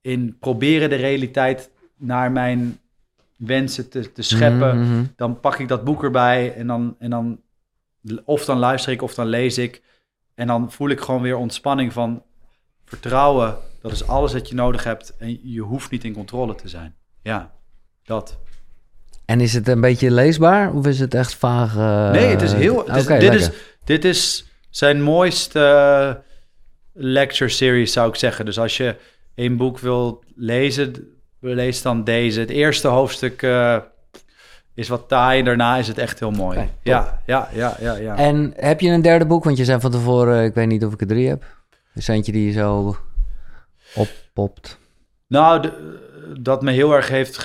in proberen de realiteit naar mijn wensen te, te scheppen, mhm, mhm. dan pak ik dat boek erbij en dan, en dan of dan luister ik of dan lees ik. En dan voel ik gewoon weer ontspanning van vertrouwen. Dat is alles wat je nodig hebt en je hoeft niet in controle te zijn. Ja, dat. En is het een beetje leesbaar of is het echt vaag? Uh... Nee, het is heel. Het is, dit, is, dit is zijn mooiste lecture series, zou ik zeggen. Dus als je een boek wil lezen, lees dan deze. Het eerste hoofdstuk uh, is wat taai, daarna is het echt heel mooi. ja, ja, ja, ja, ja. En heb je een derde boek? Want je zei van tevoren, ik weet niet of ik er drie heb. Is eentje die je zo oppopt? Nou, de, dat me heel erg heeft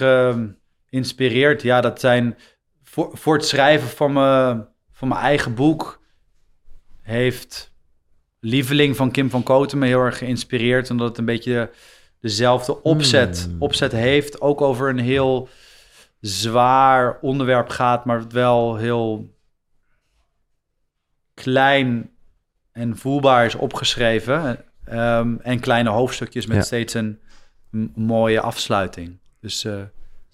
geïnspireerd, ja, dat zijn voor, voor het schrijven van, me, van mijn eigen boek heeft Lieveling van Kim van Koten me heel erg geïnspireerd. Omdat het een beetje dezelfde opzet, hmm. opzet heeft. Ook over een heel zwaar onderwerp gaat, maar wel heel klein en voelbaar is opgeschreven. Um, en kleine hoofdstukjes met steeds een mooie afsluiting. Dus, uh,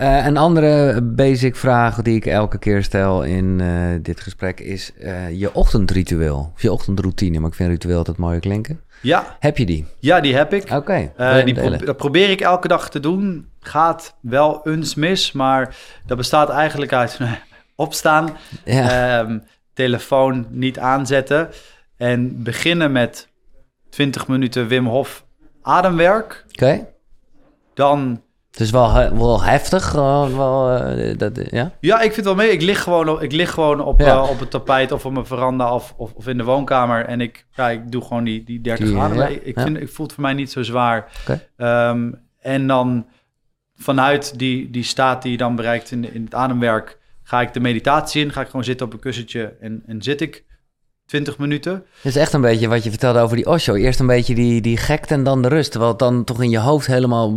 Uh, een andere basic vraag die ik elke keer stel in uh, dit gesprek is uh, je ochtendritueel. Of je ochtendroutine, maar ik vind ritueel altijd mooier klinken. Ja. Heb je die? Ja, die heb ik. Oké. Okay, pro dat probeer ik elke dag te doen. Gaat wel eens mis, maar dat bestaat eigenlijk uit opstaan, ja. um, telefoon niet aanzetten en beginnen met 20 minuten Wim Hof ademwerk. Oké. Okay. Dan Het is wel, wel heftig. Wel, wel, eh, dat, ja? Ja, ik vind het wel mee. Ik lig gewoon op, ik lig gewoon op, Ja. eh, op het tapijt of op mijn veranda of, of, of in de woonkamer. En ik, ja, ik doe gewoon die, die 30 Die, graden. ja, Ik, vind, ik voel het voor mij niet zo zwaar. Ehm, en dan vanuit die, die staat die je dan bereikt in, in het ademwerk, ga ik de meditatie in. Ga ik gewoon zitten op een kussentje en, en zit ik 20 minuten. Het is echt een beetje wat je vertelde over die Osho. Eerst een beetje die, die gekte en dan de rust. Terwijl het dan toch in je hoofd helemaal...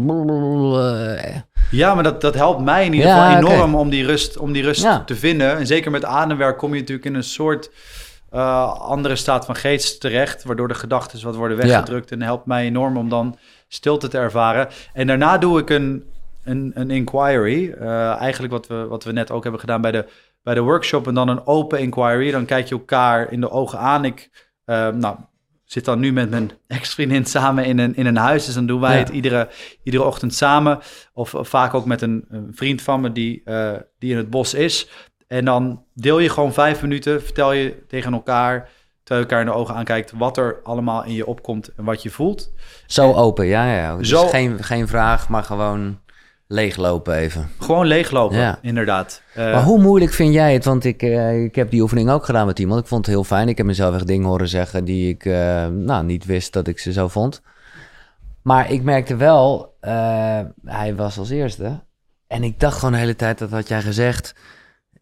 eh, Ja, maar dat, dat helpt mij in ieder Ja, geval enorm om die rust, om die rust Ja. te vinden. En zeker met ademwerk kom je natuurlijk in een soort eh, andere staat van geest terecht, waardoor de gedachten wat worden weggedrukt. En helpt mij enorm om dan stilte te ervaren. En daarna doe ik een, een, een inquiry. Eh, eigenlijk wat we, wat we net ook hebben gedaan bij de, bij de workshop. En dan een open inquiry. Dan kijk je elkaar in de ogen aan. Ik eh, nou, zit dan nu met mijn ex-vriendin samen in een, in een huis. Dus dan doen wij Ja. het iedere, iedere ochtend samen. Of, of vaak ook met een, een vriend van me die, eh, die in het bos is. En dan deel je gewoon vijf minuten, vertel je tegen elkaar, terwijl je elkaar in de ogen aankijkt, wat er allemaal in je opkomt en wat je voelt. Zo open, ja, ja. Dus Zo- geen, geen vraag, maar gewoon leeglopen even. Gewoon leeglopen, Ja. inderdaad. Eh, Maar hoe moeilijk vind jij het? Want ik, eh, ik heb die oefening ook gedaan met iemand. Ik vond het heel fijn. Ik heb mezelf echt dingen horen zeggen die ik eh, nou, niet wist dat ik ze zo vond. Maar ik merkte wel, hij was als eerste. En ik dacht gewoon de hele tijd, dat had jij gezegd,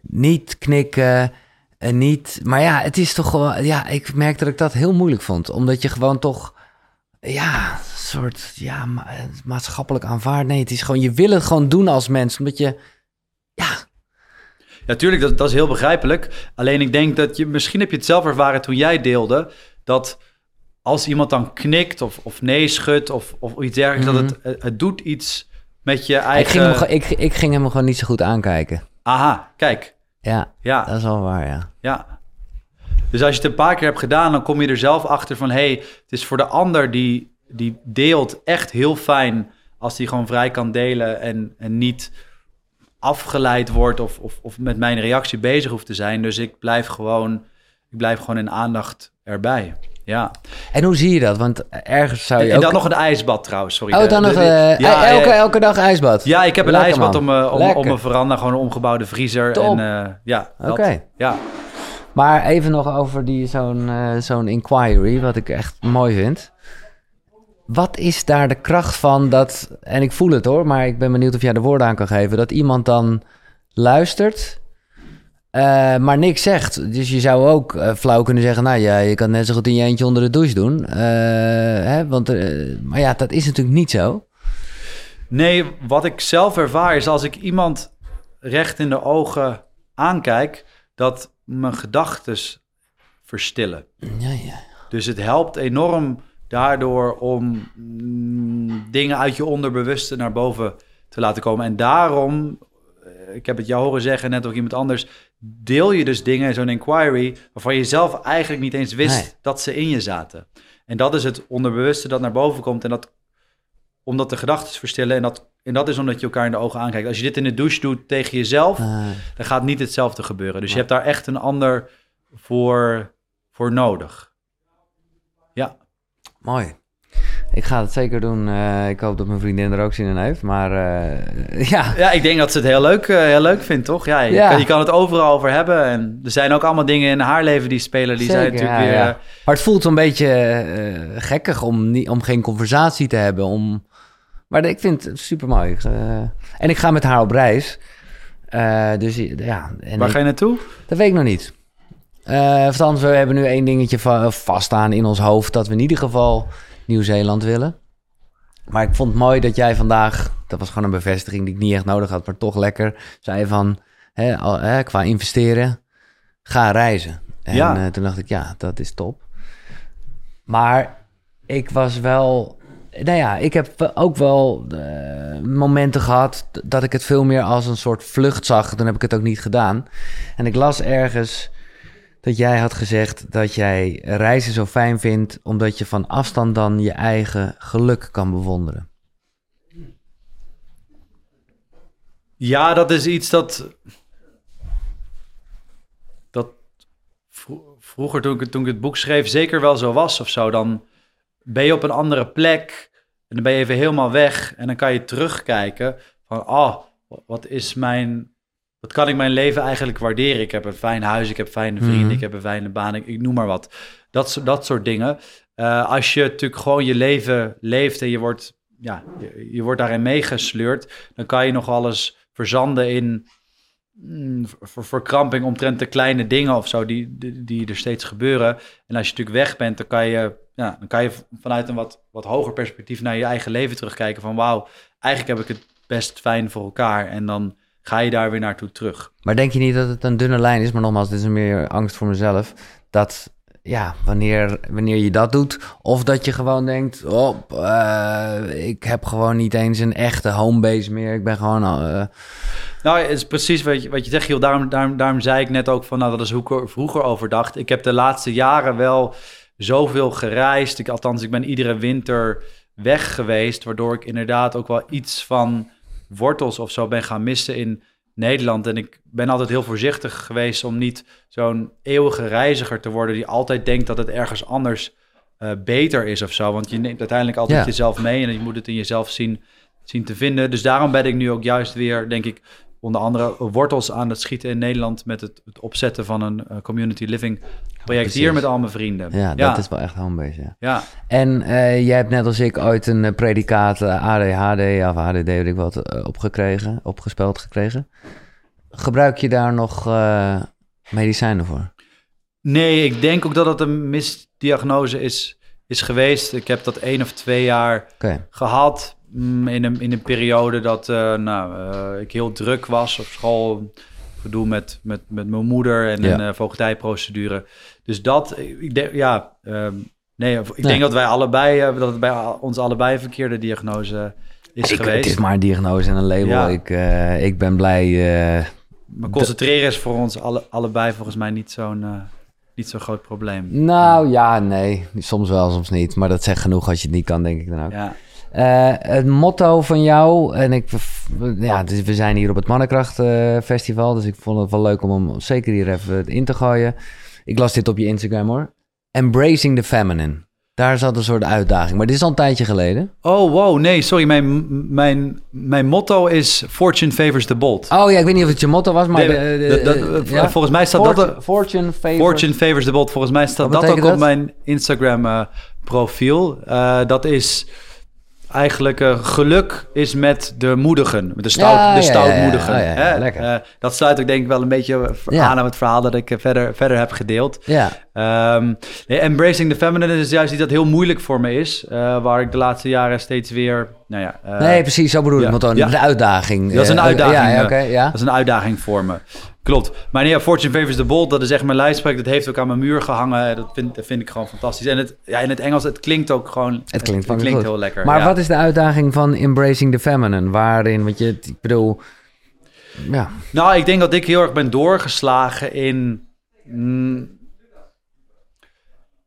niet knikken en niet... Maar ja, het is toch gewoon... Ja, ik merkte dat ik dat heel moeilijk vond. Omdat je gewoon toch... Ja, een soort ja, ma- maatschappelijk aanvaard. Nee, het is gewoon... Je wil het gewoon doen als mens. Omdat je... Ja, Natuurlijk, dat, dat is heel begrijpelijk. Alleen ik denk dat je, misschien heb je het zelf ervaren toen jij deelde, dat als iemand dan knikt of, of nee schudt of, of iets dergelijks, dat het, het, het doet iets met je Ik eigen... ging, hem, ik, ik ging hem gewoon niet zo goed aankijken. Aha, kijk. Ja, Ja, dat is wel waar, ja. ja. Dus als je het een paar keer hebt gedaan, dan kom je er zelf achter van... hé, hey, het is voor de ander die, die deelt echt heel fijn... als die gewoon vrij kan delen en, en niet afgeleid wordt... Of, of, of met mijn reactie bezig hoeft te zijn. Dus ik blijf gewoon, ik blijf gewoon in aandacht erbij. Ja. En hoe zie je dat? Want ergens zou je En ook... dan nog een ijsbad trouwens, sorry. oh, dan de- nog de- eh, ja, elke, elke dag ijsbad? Ja, ik heb een Lekker, ijsbad man. om, mijn- om, om mijn veranda. Gewoon een omgebouwde vriezer. Top. En eh, ja. Oké. Ja. Maar even nog over die, zo'n, eh, zo'n inquiry, wat ik echt mooi vind. Wat is daar de kracht van dat, en ik voel het hoor, maar ik ben benieuwd of jij de woorden aan kan geven, dat iemand dan luistert, eh, maar niks zegt. Dus je zou ook eh, flauw kunnen zeggen, nou ja, je kan net zo goed in je eentje onder de douche doen. Hè, want, maar ja, dat is natuurlijk niet zo. Nee, wat ik zelf ervaar is als ik iemand recht in de ogen aankijk, dat mijn gedachten verstillen. Ja, ja. Dus het helpt enorm daardoor om mm, dingen uit je onderbewuste naar boven te laten komen. En daarom, eh, ik heb het jou horen zeggen, net ook iemand anders, deel je dus dingen in zo'n inquiry waarvan je zelf eigenlijk niet eens wist Nee. dat ze in je zaten. En dat is het onderbewuste dat naar boven komt en dat omdat de gedachten verstillen en dat, en dat is omdat je elkaar in de ogen aankijkt. Als je dit in de douche doet tegen jezelf, Ah. dan gaat niet hetzelfde gebeuren. Dus je hebt daar echt een ander voor, voor nodig. Ja. Mooi. Ik ga het zeker doen. Eh, ik hoop dat mijn vriendin er ook zin in heeft. Maar eh, ja, Ja, ik denk dat ze het heel leuk, eh, heel leuk vindt, toch? Ja, je, Ja. Kan, je kan het overal over hebben. En er zijn ook allemaal dingen in haar leven die spelen. Die zijn natuurlijk ja, weer... ja. Maar het voelt een beetje gekkig om, niet, om geen conversatie te hebben. Om... Maar ik vind het super mooi. en ik ga met haar op reis. Eh, dus ja, en waar ik- ga je naartoe? dat weet ik nog niet. Eh althans, we hebben nu één dingetje va- vaststaan in ons hoofd... dat we in ieder geval Nieuw-Zeeland willen. Maar ik vond het mooi dat jij vandaag... dat was gewoon een bevestiging die ik niet echt nodig had... maar toch lekker zei van... Hè, al, hè, qua investeren, ga reizen. En Ja. eh, toen dacht ik, ja, dat is top. Maar ik was wel... Nou ja, ik heb ook wel eh, momenten gehad... dat ik het veel meer als een soort vlucht zag. Toen heb ik het ook niet gedaan. En ik las ergens dat jij had gezegd dat jij reizen zo fijn vindt... omdat je van afstand dan je eigen geluk kan bewonderen. Ja, dat is iets dat... Dat vro- vroeger, toen ik, toen ik het boek schreef, zeker wel zo was of zo. Dan ben je op een andere plek. En dan ben je even helemaal weg en dan kan je terugkijken van, oh, wat is mijn, wat kan ik mijn leven eigenlijk waarderen? Ik heb een fijn huis, ik heb fijne vrienden, Mhm. ik heb een fijne baan, ik, ik noem maar wat. Dat, soort- dat soort dingen. Eh, als je natuurlijk gewoon je leven leeft en je wordt, ja, je, je wordt daarin meegesleurd, dan kan je nog alles verzanden in mm, ver- verkramping omtrent de kleine dingen of zo die, die, die er steeds gebeuren. En als je natuurlijk weg bent, dan kan je, ja, dan kan je vanuit een wat, wat hoger perspectief naar je eigen leven terugkijken van wauw, eigenlijk heb ik het best fijn voor elkaar. En dan ga je daar weer naartoe terug. Maar denk je niet dat het een dunne lijn is? Maar nogmaals, dit is meer angst voor mezelf. Dat, ja, wanneer, wanneer je dat doet... of dat je gewoon denkt... oh, eh, ik heb gewoon niet eens een echte homebase meer. Ik ben gewoon... eh, Nou, het is precies wat je, wat je zegt, Giel. Daarom, daarom, daarom zei ik net ook van, nou, dat is hoe ik er vroeger over dacht. Ik heb de laatste jaren wel zoveel gereisd. Ik, althans, ik ben iedere winter weg geweest, waardoor ik inderdaad ook wel iets van wortels of zo ben gaan missen in Nederland. En ik ben altijd heel voorzichtig geweest om niet zo'n eeuwige reiziger te worden die altijd denkt dat het ergens anders eh, beter is of zo. Want je neemt uiteindelijk altijd Ja. jezelf mee en je moet het in jezelf zien, zien te vinden. Dus daarom ben ik nu ook juist weer, denk ik, onder andere wortels aan het schieten in Nederland met het, het opzetten van een eh, community living project hier met al mijn vrienden. ja, dat is wel echt homebase, ja. ja. En eh, jij hebt net als ik ooit een eh, predicaat ADHD of ADD, weet ik wat, opgekregen, opgespeld gekregen. Gebruik je daar nog medicijnen voor? Nee, ik denk ook dat het een misdiagnose is, is geweest. Ik heb dat één of twee jaar gehad. Mm, In een, in een periode dat eh, nou, eh, ik heel druk was op school. Gedoe met, met, met mijn moeder en Ja. een uh, voogdijprocedure. Dus dat, ik denk, ja, ehm, nee, ik Nee. denk dat wij allebei, dat het bij ons allebei een verkeerde diagnose is ik, geweest. het is maar een diagnose en een label. Ja. Ik, ik ben blij. Maar concentreren is voor ons alle, allebei volgens mij niet zo'n niet zo'n groot probleem. nou ja, nee. Soms wel, soms niet. Maar dat zegt genoeg als je het niet kan, denk ik dan ook. Ja. Eh, het motto van jou, en ik, ja, dus we zijn hier op het Mannenkracht eh, Festival, dus ik vond het wel leuk om hem zeker hier even in te gooien. Ik las dit op je Instagram hoor. Embracing the feminine. Daar zat een soort uitdaging, maar dit is al een tijdje geleden. Oh, wow, nee, sorry. Mijn, mijn, mijn motto is Fortune favors the bold. Oh ja, ik weet niet of het je motto was, maar... Nee, de- de- dat- de- dat- ja? Volgens mij staat dat... Fortune, fortune favors... Fortune favors the bold. Volgens mij staat dat ook op mijn Instagram eh, profiel. Eh, dat is eigenlijk eh, geluk is met de moedigen. Met de, stout, Ja, de ja, stoutmoedigen. ja, ja. Hè? dat sluit ook denk ik wel een beetje aan aan het verhaal dat ik eh, verder, verder heb gedeeld. Ja, Ehm, embracing the feminine is juist iets dat heel moeilijk voor me is. eh, waar ik de laatste jaren steeds weer... Nou ja, nee, precies, zo bedoel ik. Want dan de uitdaging. Dat is een uitdaging, ja. Dat is een uitdaging voor me. Klopt. Maar nee, ja, Fortune Favors the Bold, dat is echt mijn lijfspreuk. Dat heeft ook aan mijn muur gehangen. Dat vind, dat vind ik gewoon fantastisch. En het, ja, in het Engels, het klinkt ook gewoon... Het klinkt, het, klinkt heel lekker. Maar ja. wat is de uitdaging van Embracing the Feminine? Waarin, want je, ik bedoel... Ja, Nou, ik denk dat ik heel erg ben doorgeslagen in... mm,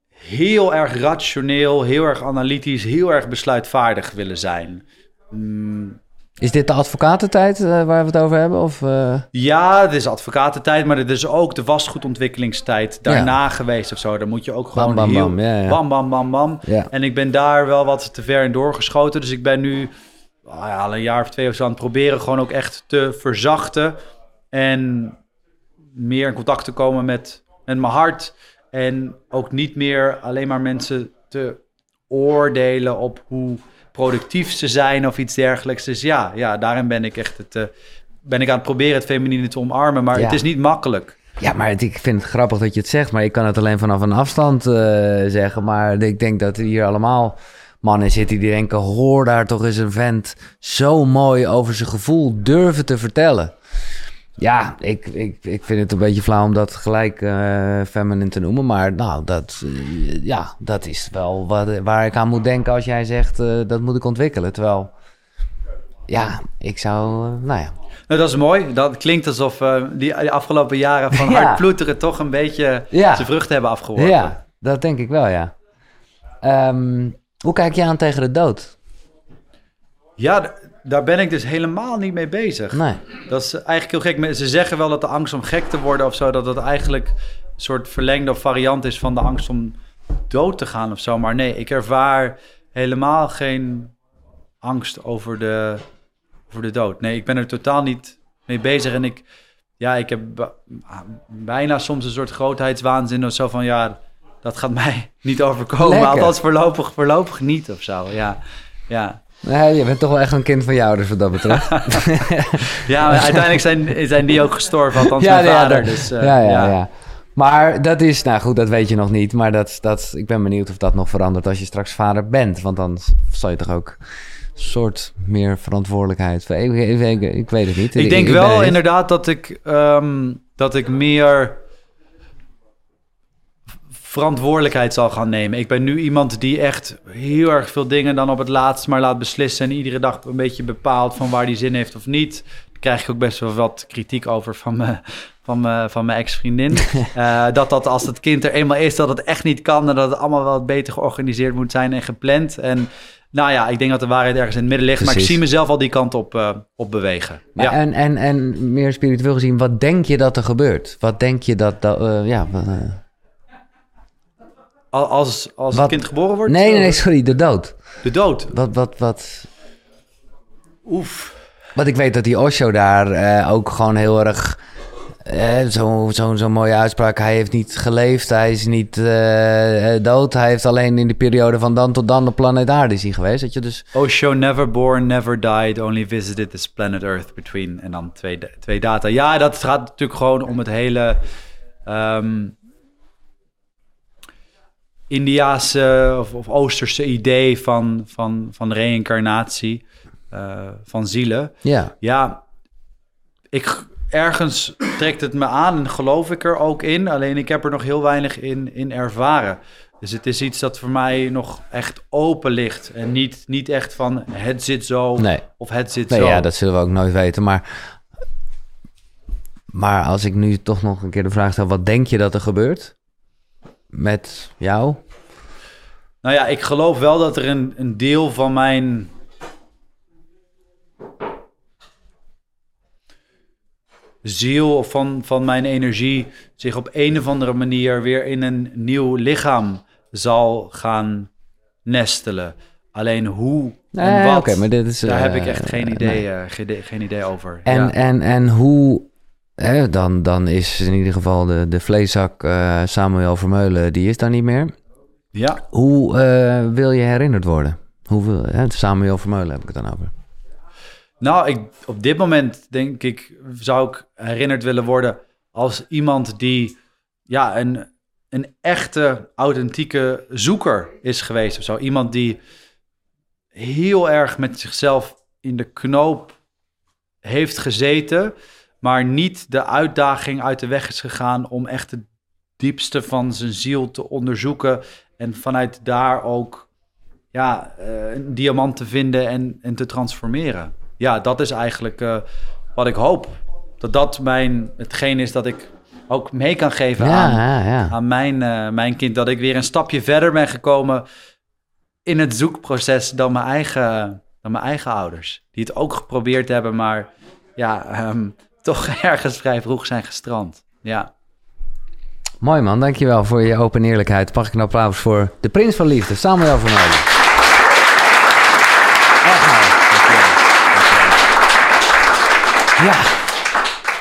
heel erg rationeel, heel erg analytisch, heel erg besluitvaardig willen zijn. Mm, Is dit de advocatentijd eh, waar we het over hebben? Of, eh, Ja, het is advocatentijd, maar het is ook de vastgoedontwikkelingstijd daarna geweest of zo. Dan moet je ook gewoon bam, heel... bam, ja, ja. Bam, bam, bam, bam. En ik ben daar wel wat te ver in doorgeschoten. Dus ik ben nu ah ja, al een jaar of twee of zo aan het proberen... gewoon ook echt te verzachten. En meer in contact te komen met, met mijn hart. En ook niet meer alleen maar mensen te oordelen op hoe productief ze zijn of iets dergelijks. Dus ja, ja daarin ben ik echt het, eh, ben ik aan het proberen het feminine te omarmen. Maar Ja. het is niet makkelijk. ja, maar het- ik vind het grappig dat je het zegt. Maar ik kan het alleen vanaf een afstand eh, zeggen. Maar ik denk dat er hier allemaal mannen zitten die denken... hoor daar toch eens een vent zo mooi over zijn gevoel durven te vertellen. Ja, ik, ik, ik vind het een beetje flauw om dat gelijk eh feminine te noemen. Maar nou, dat, eh, ja, dat is wel wat, waar ik aan moet denken als jij zegt... eh, dat moet ik ontwikkelen. Terwijl, ja, ik zou... nou ja, Nou, dat is mooi. Dat klinkt alsof die, die afgelopen jaren van Ja. hard ploeteren toch een beetje Ja. zijn vruchten hebben afgeworpen. Ja, dat denk ik wel, ja. Ehm, hoe kijk je aan tegen de dood? Ja, daar ben ik dus helemaal niet mee bezig. Nee. Dat is eigenlijk heel gek. Ze zeggen wel dat de angst om gek te worden of zo, dat dat eigenlijk een soort verlengde of variant is van de angst om dood te gaan of zo. Maar nee, ik ervaar helemaal geen angst over de, over de dood. Nee, ik ben er totaal niet mee bezig. En ik, ja, ik heb bijna soms een soort grootheidswaanzin of zo van... ja, dat gaat mij niet overkomen. Lekker. Althans voorlopig, voorlopig niet of zo. Ja, ja. Nee, je bent toch wel echt een kind van je ouders wat dat betreft. ja maar uiteindelijk zijn, zijn die ook gestorven. Althans Ja, mijn ja, vader. dat- dus, eh, ja, ja, ja, Maar dat is, nou goed, dat weet je nog niet. Maar dat, dat, ik ben benieuwd of dat nog verandert als je straks vader bent. Want dan zal je toch ook een soort meer verantwoordelijkheid... Ik, ik, ik, ik weet het niet. Ik denk wel inderdaad dat ik, ehm, dat ik meer verantwoordelijkheid zal gaan nemen. Ik ben nu iemand die echt heel erg veel dingen dan op het laatst maar laat beslissen... en iedere dag een beetje bepaalt van waar die zin heeft of niet. Daar krijg ik ook best wel wat kritiek over van mijn, van mijn, van mijn ex-vriendin. Eh, dat dat als het kind er eenmaal is, dat het echt niet kan... en dat het allemaal wel beter georganiseerd moet zijn en gepland. En nou ja, ik denk dat de waarheid ergens in het midden ligt... maar ik zie mezelf al die kant op, eh, op bewegen. Maar ja. en, en, en meer spiritueel gezien, wat denk je dat er gebeurt? Wat denk je dat... dat eh, ja, Als, als Wat- het kind geboren wordt? nee, nee, sorry, de dood. De dood. Wat, wat, wat... Oef. Want ik weet dat die Osho daar eh, ook gewoon heel erg... eh, Zo'n zo, zo mooie uitspraak. Hij heeft niet geleefd, hij is niet eh, dood. Hij heeft alleen in de periode van dan tot dan de planeet Aarde is hij geweest. Dat je dus... Osho never born, never died, only visited this planet Earth between. En dan twee, twee data. Ja, dat gaat natuurlijk gewoon om het hele ehm Indiaanse of, of Oosterse idee van, van, van reïncarnatie, eh, van zielen. Ja, Ja, ik, ergens trekt het me aan en geloof ik er ook in. Alleen ik heb er nog heel weinig in, in ervaren. Dus het is iets dat voor mij nog echt open ligt. En niet, niet echt van het zit zo nee. of het zit nee zo. ja, dat zullen we ook nooit weten. Maar, maar als ik nu toch nog een keer de vraag stel... wat denk je dat er gebeurt met jou? Nou ja, ik geloof wel dat er een, een deel van mijn. ziel of van, van mijn energie zich op een of andere manier weer in een nieuw lichaam zal gaan nestelen. Alleen hoe en Nee, wat, maar dit is, daar eh, heb ik echt geen idee, eh, geen, geen idee over. En, ja. en, en hoe... Hè, dan, dan is in ieder geval de, de vleeszak eh, Samuel Vermeulen... die is daar niet meer. ja, Hoe eh, wil je herinnerd worden? Hoe wil, hè, Samuel Vermeulen heb ik het dan over. Nou, ik, op dit moment denk ik, zou ik herinnerd willen worden als iemand die ja, een, een echte, authentieke zoeker is geweest of zo. Iemand die heel erg met zichzelf in de knoop heeft gezeten, maar niet de uitdaging uit de weg is gegaan om echt het diepste van zijn ziel te onderzoeken en vanuit daar ook ja, eh, een diamant te vinden en, en te transformeren. Ja, dat is eigenlijk eh, wat ik hoop. Dat dat mijn, hetgeen is dat ik ook mee kan geven Ja, aan, ja, ja. aan mijn, eh, mijn kind. Dat ik weer een stapje verder ben gekomen in het zoekproces dan mijn eigen, dan mijn eigen ouders. Die het ook geprobeerd hebben, maar ja, ehm, toch ergens vrij vroeg zijn gestrand. Ja. Mooi man, dankjewel voor je open eerlijkheid. Mag ik een applaus voor de prins van liefde, Samuel. Echt mooi. Ja.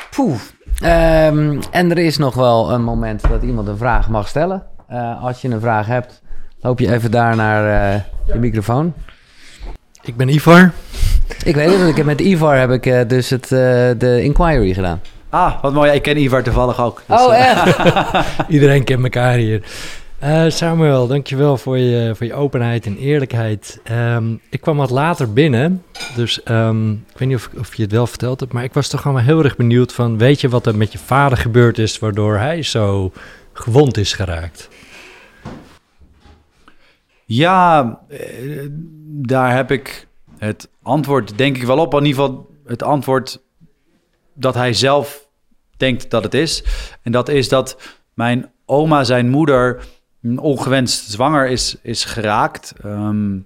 Poeh. Ehm, en er is nog wel een moment dat iemand een vraag mag stellen. Eh, als je een vraag hebt, loop je even daar naar eh, de microfoon. Ik ben Ivar. Ik weet het, ik heb met Ivar heb ik eh, dus het, eh, de inquiry gedaan. Ah, wat mooi. Ik ken Ivar toevallig ook. Dus, Oh, eh, echt? Iedereen kent elkaar hier. Eh, Samuel, dankjewel voor je, voor je openheid en eerlijkheid. Ehm, ik kwam wat later binnen, dus ehm, ik weet niet of, of je het wel verteld hebt, maar ik was toch gewoon heel erg benieuwd van, weet je wat er met je vader gebeurd is, waardoor hij zo gewond is geraakt? Ja, daar heb ik het antwoord denk ik wel op. In ieder geval het antwoord dat hij zelf denkt dat het is. En dat is dat mijn oma, zijn moeder, ongewenst zwanger is, is geraakt ehm,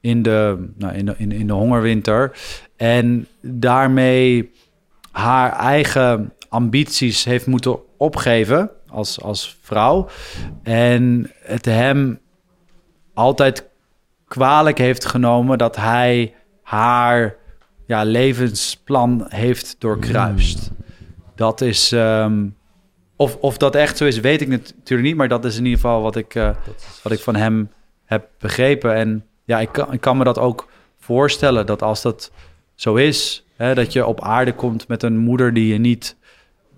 in, de, nou, in, de, in, in de hongerwinter. En daarmee haar eigen ambities heeft moeten opgeven als, als vrouw. En het hem altijd kwalijk heeft genomen dat hij haar ja, levensplan heeft doorkruist. Dat is. ehm, of, of dat echt zo is, weet ik natuurlijk niet. Maar dat is in ieder geval wat ik, eh, wat ik van hem heb begrepen. En ja, ik kan, ik kan me dat ook voorstellen. Dat als dat zo is, hè, dat je op aarde komt met een moeder die je niet,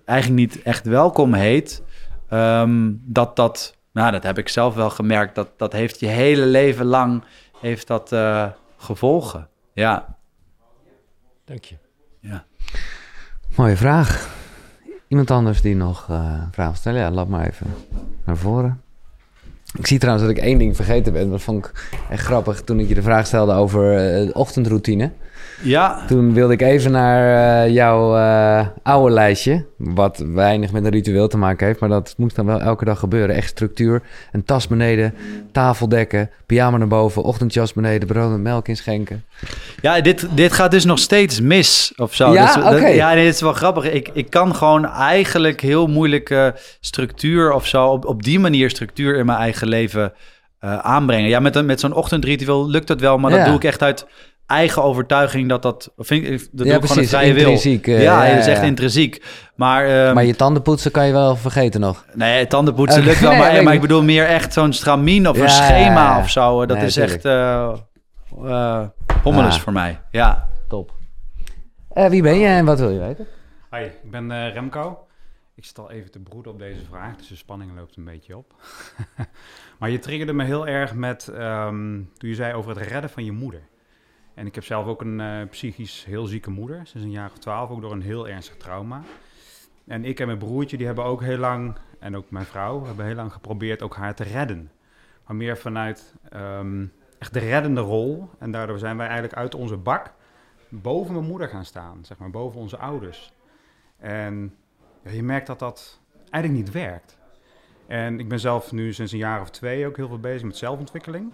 eigenlijk niet echt welkom heet. ehm, dat dat, nou, dat heb ik zelf wel gemerkt. Dat, dat heeft je hele leven lang heeft dat, eh, gevolgen. Ja, Dank je. ja. Mooie vraag. Iemand anders die nog eh vragen wil stellen? Ja, laat maar even naar voren. Ik zie trouwens dat ik één ding vergeten ben. Dat vond ik echt grappig toen ik je de vraag stelde over eh, de ochtendroutine. Ja, Toen wilde ik even naar eh, jouw eh, oude lijstje. Wat weinig met een ritueel te maken heeft. Maar dat moet dan wel elke dag gebeuren. Echt structuur. Een tas beneden, tafel dekken, pyjama naar boven, ochtendjas beneden, brood met melk inschenken. Ja, dit, dit gaat dus nog steeds mis of zo. Ja? Dat- Oké. ja, nee, dit is wel grappig. Ik, ik kan gewoon eigenlijk heel moeilijke structuur of zo... op, op die manier structuur in mijn eigen leven eh, aanbrengen. Ja, met, met zo'n ochtendritueel lukt dat wel... maar Ja. dat doe ik echt uit eigen overtuiging dat dat... Vind ik, dat Ja, doe ik gewoon precies, vrije wil. intrinsiek, eh, ja, ja, dat is echt intrinsiek. Maar, ehm, Maar je tanden poetsen kan je wel vergeten nog. nee, tandenpoetsen lukt wel. nee, maar, ik. bedoel meer echt zo'n stramien of Ja, een schema ja. of zo. Dat Nee, is tuurlijk. echt eh eh, hommeles Ah. voor mij. Ja. Top. Eh, wie ben je en wat wil je weten? Hoi, ik ben eh, Remco. Ik zit al even te broeden op deze vraag, dus de spanning loopt een beetje op. maar je triggerde me heel erg met, ehm, toen je zei over het redden van je moeder. En ik heb zelf ook een eh, psychisch heel zieke moeder, sinds een jaar of twaalf, ook door een heel ernstig trauma. En ik en mijn broertje, die hebben ook heel lang, en ook mijn vrouw, hebben heel lang geprobeerd ook haar te redden. Maar meer vanuit ehm, echt de reddende rol. En daardoor zijn wij eigenlijk uit onze bak boven mijn moeder gaan staan, zeg maar, boven onze ouders. En ja, je merkt dat dat eigenlijk niet werkt. En ik ben zelf nu sinds een jaar of twee ook heel veel bezig met zelfontwikkeling.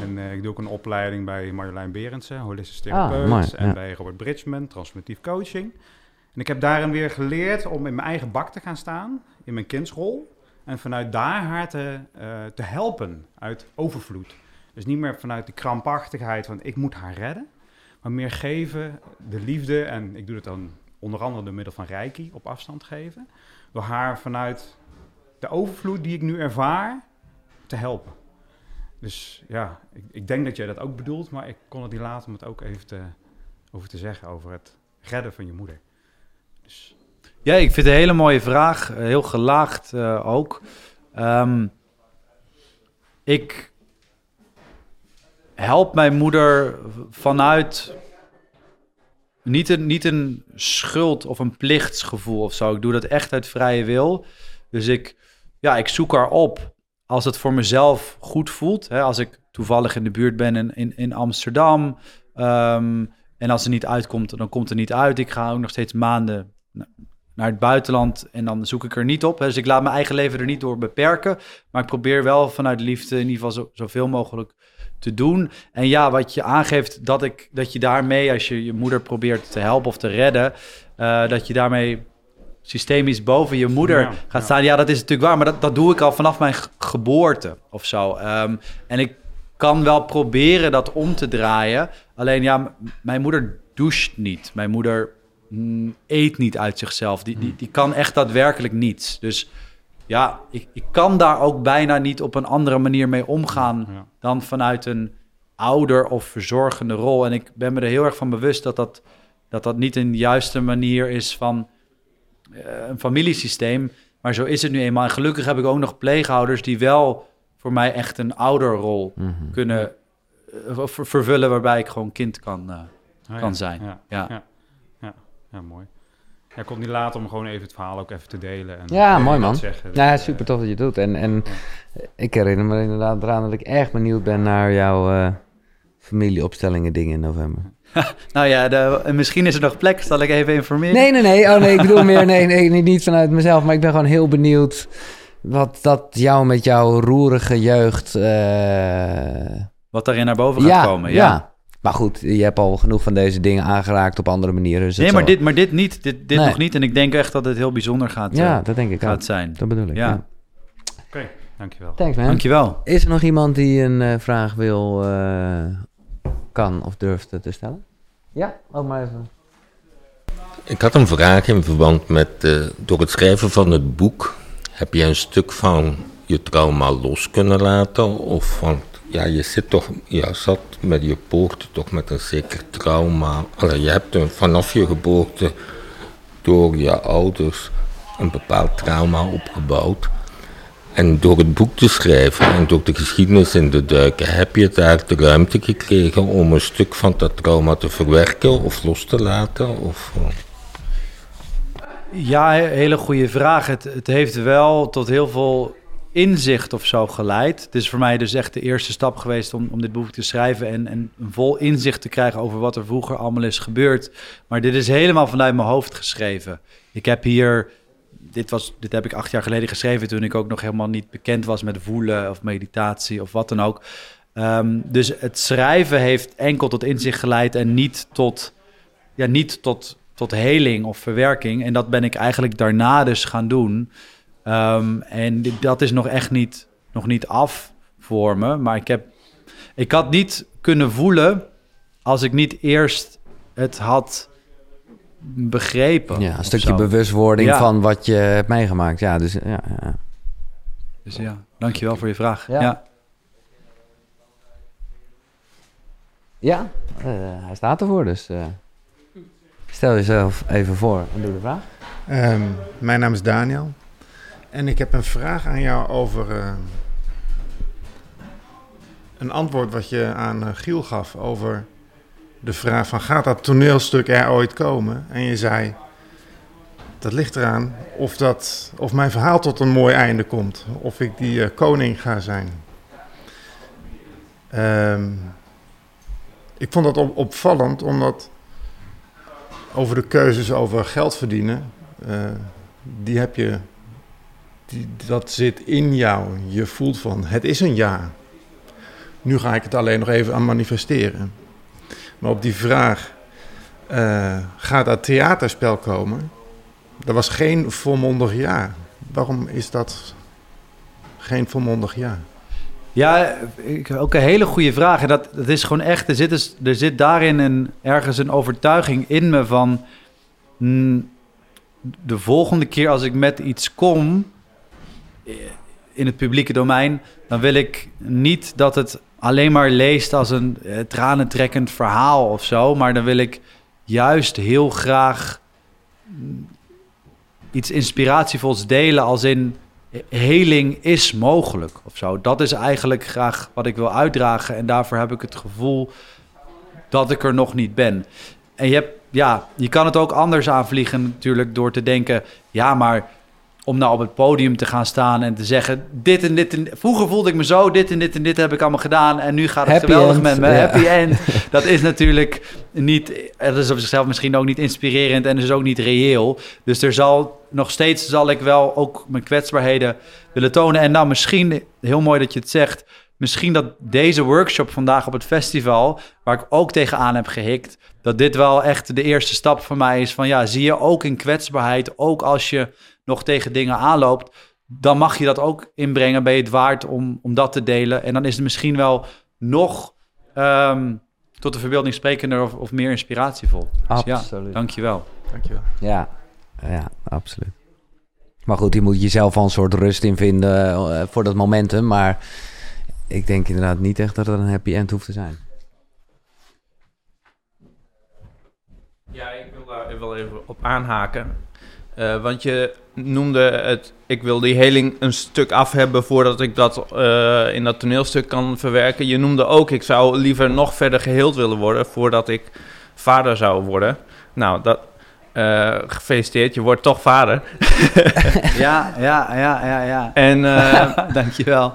En eh, ik doe ook een opleiding bij Marjolein Berendsen, holistisch therapeut. Ah, mooi, en ja. bij Robert Bridgman, transformatief coaching. En ik heb daarin weer geleerd om in mijn eigen bak te gaan staan, in mijn kindsrol. En vanuit daar haar te, eh, te helpen uit overvloed. Dus niet meer vanuit die krampachtigheid van ik moet haar redden. Maar meer geven, de liefde. En ik doe het dan onder andere door middel van reiki op afstand geven. Door haar vanuit de overvloed die ik nu ervaar te helpen. Dus ja, ik, ik denk dat jij dat ook bedoelt, maar ik kon het niet laten om het ook even over te zeggen over het redden van je moeder. Dus Ja, ik vind het een hele mooie vraag. eh, Heel gelaagd eh, ook. Ehm, ik help mijn moeder vanuit niet een, niet een schuld of een plichtsgevoel of zo. Ik doe dat echt uit vrije wil. Dus ik, ja, ik zoek haar op als het voor mezelf goed voelt. Hè, als ik toevallig in de buurt ben in, in, in Amsterdam. ehm, en als ze niet uitkomt, dan komt er niet uit. Ik ga ook nog steeds maanden na- naar het buitenland en dan zoek ik er niet op. hè. Dus ik laat mijn eigen leven er niet door beperken. Maar ik probeer wel vanuit liefde in ieder geval zo, zoveel mogelijk te doen. En ja, wat je aangeeft, dat, ik, dat je daarmee, als je je moeder probeert te helpen of te redden, eh, dat je daarmee systemisch boven je moeder Ja, gaat ja. staan. Ja, dat is natuurlijk waar, maar dat, dat doe ik al vanaf mijn ge- geboorte of zo. Ehm, en ik kan wel proberen dat om te draaien. Alleen ja, mijn moeder doucht niet. Mijn moeder mm, eet niet uit zichzelf. Die, die, die kan echt daadwerkelijk niets. Dus ja, ik, ik kan daar ook bijna niet op een andere manier mee omgaan ja. dan vanuit een ouder of verzorgende rol. En ik ben me er heel erg van bewust dat dat, dat, dat niet een juiste manier is van een familiesysteem. Maar zo is het nu eenmaal. En gelukkig heb ik ook nog pleegouders die wel voor mij echt een ouderrol Mhm. kunnen eh, ver- vervullen, waarbij ik gewoon kind kan. eh, Ah, Kan ja, zijn, Ja, ja. ja. ja. ja, mooi. Ja, ik kon niet laten om gewoon even het verhaal ook even te delen. En Ja, mooi, man. Zeggen. Ja, super eh, tof dat je het doet. En, en ik herinner me inderdaad eraan dat ik erg benieuwd ben naar jouw eh, familieopstellingen dingen in november. Nou ja, de, misschien is er nog plek. Zal ik even informeren? Nee, nee, nee. Oh nee, ik bedoel meer, nee, nee, niet- niet vanuit mezelf. Maar ik ben gewoon heel benieuwd wat dat jou met jouw roerige jeugd... eh, Wat daarin naar boven gaat ja, komen. ja. Ja. Maar goed, je hebt al genoeg van deze dingen aangeraakt op andere manieren. Dus het Nee, maar zal- dit, maar dit niet. Dit, dit Nee. nog niet. En ik denk echt dat het heel bijzonder gaat, Ja, eh, dat denk ik ook. gaat zijn. Dat bedoel ik, ja. Ja. Oké, dankjewel. Thanks, man. Dankjewel. Is er nog iemand die een eh, vraag wil eh, kan of durfde te stellen? Ja, ook maar even. Ik had een vraag in verband met, uh, door het schrijven van het boek, heb je een stuk van je trauma los kunnen laten? Of van, ja, je zit toch, ja, zat met je geboorte toch met een zeker trauma. Allee, je hebt een, vanaf je geboorte door je ouders een bepaald trauma opgebouwd. En door het boek te schrijven en door de geschiedenis in te duiken, heb je daar de ruimte gekregen om een stuk van dat trauma te verwerken of los te laten? Of, uh... Ja, hele goede vraag. Het, het heeft wel tot heel veel inzicht of zo geleid. Het is voor mij dus echt de eerste stap geweest om, om dit boek te schrijven en, en een vol inzicht te krijgen over wat er vroeger allemaal is gebeurd. Maar dit is helemaal vanuit mijn hoofd geschreven. Ik heb hier, dit, was, dit heb ik acht jaar geleden geschreven toen ik ook nog helemaal niet bekend was met voelen of meditatie of wat dan ook. Ehm, dus het schrijven heeft enkel tot inzicht geleid en niet tot, ja, niet tot, tot heling of verwerking. En dat ben ik eigenlijk daarna dus gaan doen. Ehm, en dat is nog echt niet, nog niet af voor me. Maar ik, heb, ik had niet kunnen voelen als ik niet eerst het had begrepen. Ja, een stukje bewustwording van wat je hebt meegemaakt. Ja, dus ja. ja. Dus ja, dankjewel voor je vraag. Ja. Ja, ja uh, hij staat ervoor, dus uh, stel jezelf even voor en doe de vraag. Um, mijn naam is Daniel. En ik heb een vraag aan jou over uh, een antwoord wat je aan uh, Giel gaf over de vraag van gaat dat toneelstuk er ooit komen? En je zei, dat ligt eraan of, dat, of mijn verhaal tot een mooi einde komt. Of ik die uh, koning ga zijn. Um, ik vond dat op, opvallend, omdat over de keuzes over geld verdienen, die heb je die, dat zit in jou. Je voelt van, het is een ja. Nu ga ik het alleen nog even aan manifesteren. Maar op die vraag, uh, gaat dat theaterspel komen? Dat was geen volmondig ja. Waarom is dat geen volmondig ja? Ja, ook een hele goede vraag. En dat, dat is gewoon echt, er zit, dus, er zit daarin een, ergens een overtuiging in me van... Mm, de volgende keer als ik met iets kom, in het publieke domein, dan wil ik niet dat het alleen maar leest als een eh, tranentrekkend verhaal of zo. Maar dan wil ik juist heel graag mm, iets inspiratievols delen als in heling is mogelijk of zo. Dat is eigenlijk graag wat ik wil uitdragen en daarvoor heb ik het gevoel dat ik er nog niet ben. En je hebt, ja, je kan het ook anders aanvliegen natuurlijk door te denken, ja, maar om nou op het podium te gaan staan en te zeggen: dit en dit en vroeger voelde ik me zo, dit en dit en dit heb ik allemaal gedaan en nu gaat het geweldig met me. Happy end. Dat is natuurlijk niet, dat is op zichzelf misschien ook niet inspirerend en is ook niet reëel. Dus er zal nog steeds zal ik wel ook mijn kwetsbaarheden willen tonen. En nou, misschien heel mooi dat je het zegt. Misschien dat deze workshop vandaag op het festival, waar ik ook tegenaan heb gehikt, dat dit wel echt de eerste stap voor mij is van ja, zie je ook in kwetsbaarheid, ook als je nog tegen dingen aanloopt, dan mag je dat ook inbrengen. Ben je het waard om, om dat te delen? En dan is het misschien wel nog um, tot de verbeelding sprekender of, of meer inspiratievol. Dus absoluut. Ja, dankjewel. Dankjewel. Ja, ja, absoluut. Maar goed, je moet jezelf al een soort rust in vinden uh, voor dat momentum. Maar ik denk inderdaad niet echt dat er een happy end hoeft te zijn. Ja, ik wil daar wel even op aanhaken. Uh, want je noemde het, ik wil die heling een stuk af hebben voordat ik dat uh, in dat toneelstuk kan verwerken. Je noemde ook, ik zou liever nog verder geheeld willen worden voordat ik vader zou worden. Nou, dat, uh, gefeliciteerd, je wordt toch vader. ja, ja, ja, ja, ja. En, Dankjewel.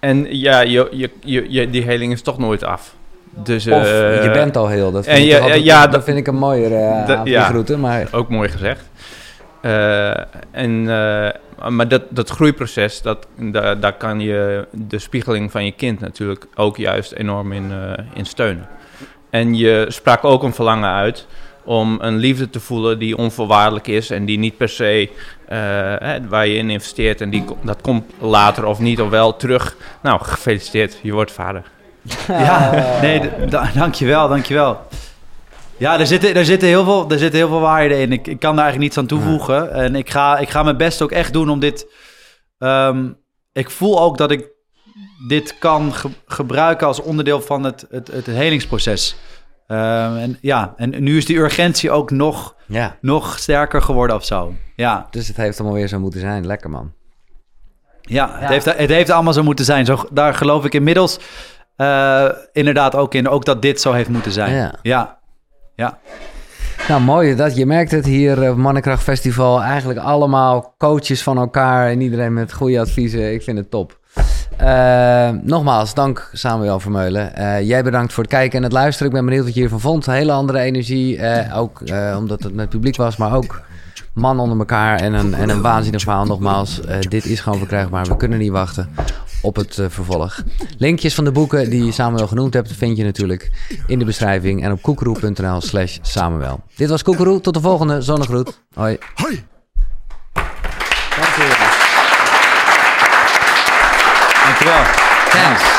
En ja, je, je, je, die heling is toch nooit af. Dus, of uh, je bent al heel. Dat vind, en ik, altijd, ja, dat, dat vind ik een mooiere uh, ja, maar... Ook mooi gezegd. Uh, en, maar dat, dat groeiproces, dat, daar, daar kan je de spiegeling van je kind natuurlijk ook juist enorm in, in steunen. En je sprak ook een verlangen uit om een liefde te voelen die onvoorwaardelijk is en die niet per se waar je in investeert en die, dat komt later of niet of wel terug. Nou, gefeliciteerd, je wordt vader. Ja, nee, dankjewel, dankjewel. Ja, er zitten, er zitten, heel, veel, er zitten heel veel waarheden in. Ik, ik kan daar eigenlijk niets aan toevoegen. En ik ga, ik ga mijn best ook echt doen om dit... ehm, ik voel ook dat ik dit kan ge- gebruiken als onderdeel van het, het, het helingsproces. Ehm, en ja, en nu is die urgentie ook nog, Ja, nog sterker geworden of zo. Ja, dus het heeft allemaal weer zo moeten zijn. Lekker man. ja, Het, heeft, het heeft allemaal zo moeten zijn. Zo, daar geloof ik inmiddels eh, inderdaad ook in. Ook dat dit zo heeft moeten zijn. Ja. ja. ja. Nou, mooi dat je merkt het hier op Mannenkracht Festival. Eigenlijk allemaal coaches van elkaar en iedereen met goede adviezen. Ik vind het top. Eh, nogmaals, dank Samuel Vermeulen. Eh, jij bedankt voor het kijken en het luisteren. Ik ben benieuwd wat je hiervan vond. Hele andere energie, ook omdat het met publiek was, maar ook man onder elkaar en een, en een waanzinnig verhaal. Nogmaals, eh, dit is gewoon verkrijgbaar. We kunnen niet wachten op het eh, vervolg. Linkjes van de boeken die Samuel genoemd hebt, vind je natuurlijk in de beschrijving en op koekeroe.nl slash Samuel. Dit was Koekeroe, tot de volgende zonnegroet. Hoi. Dankjewel. Thanks.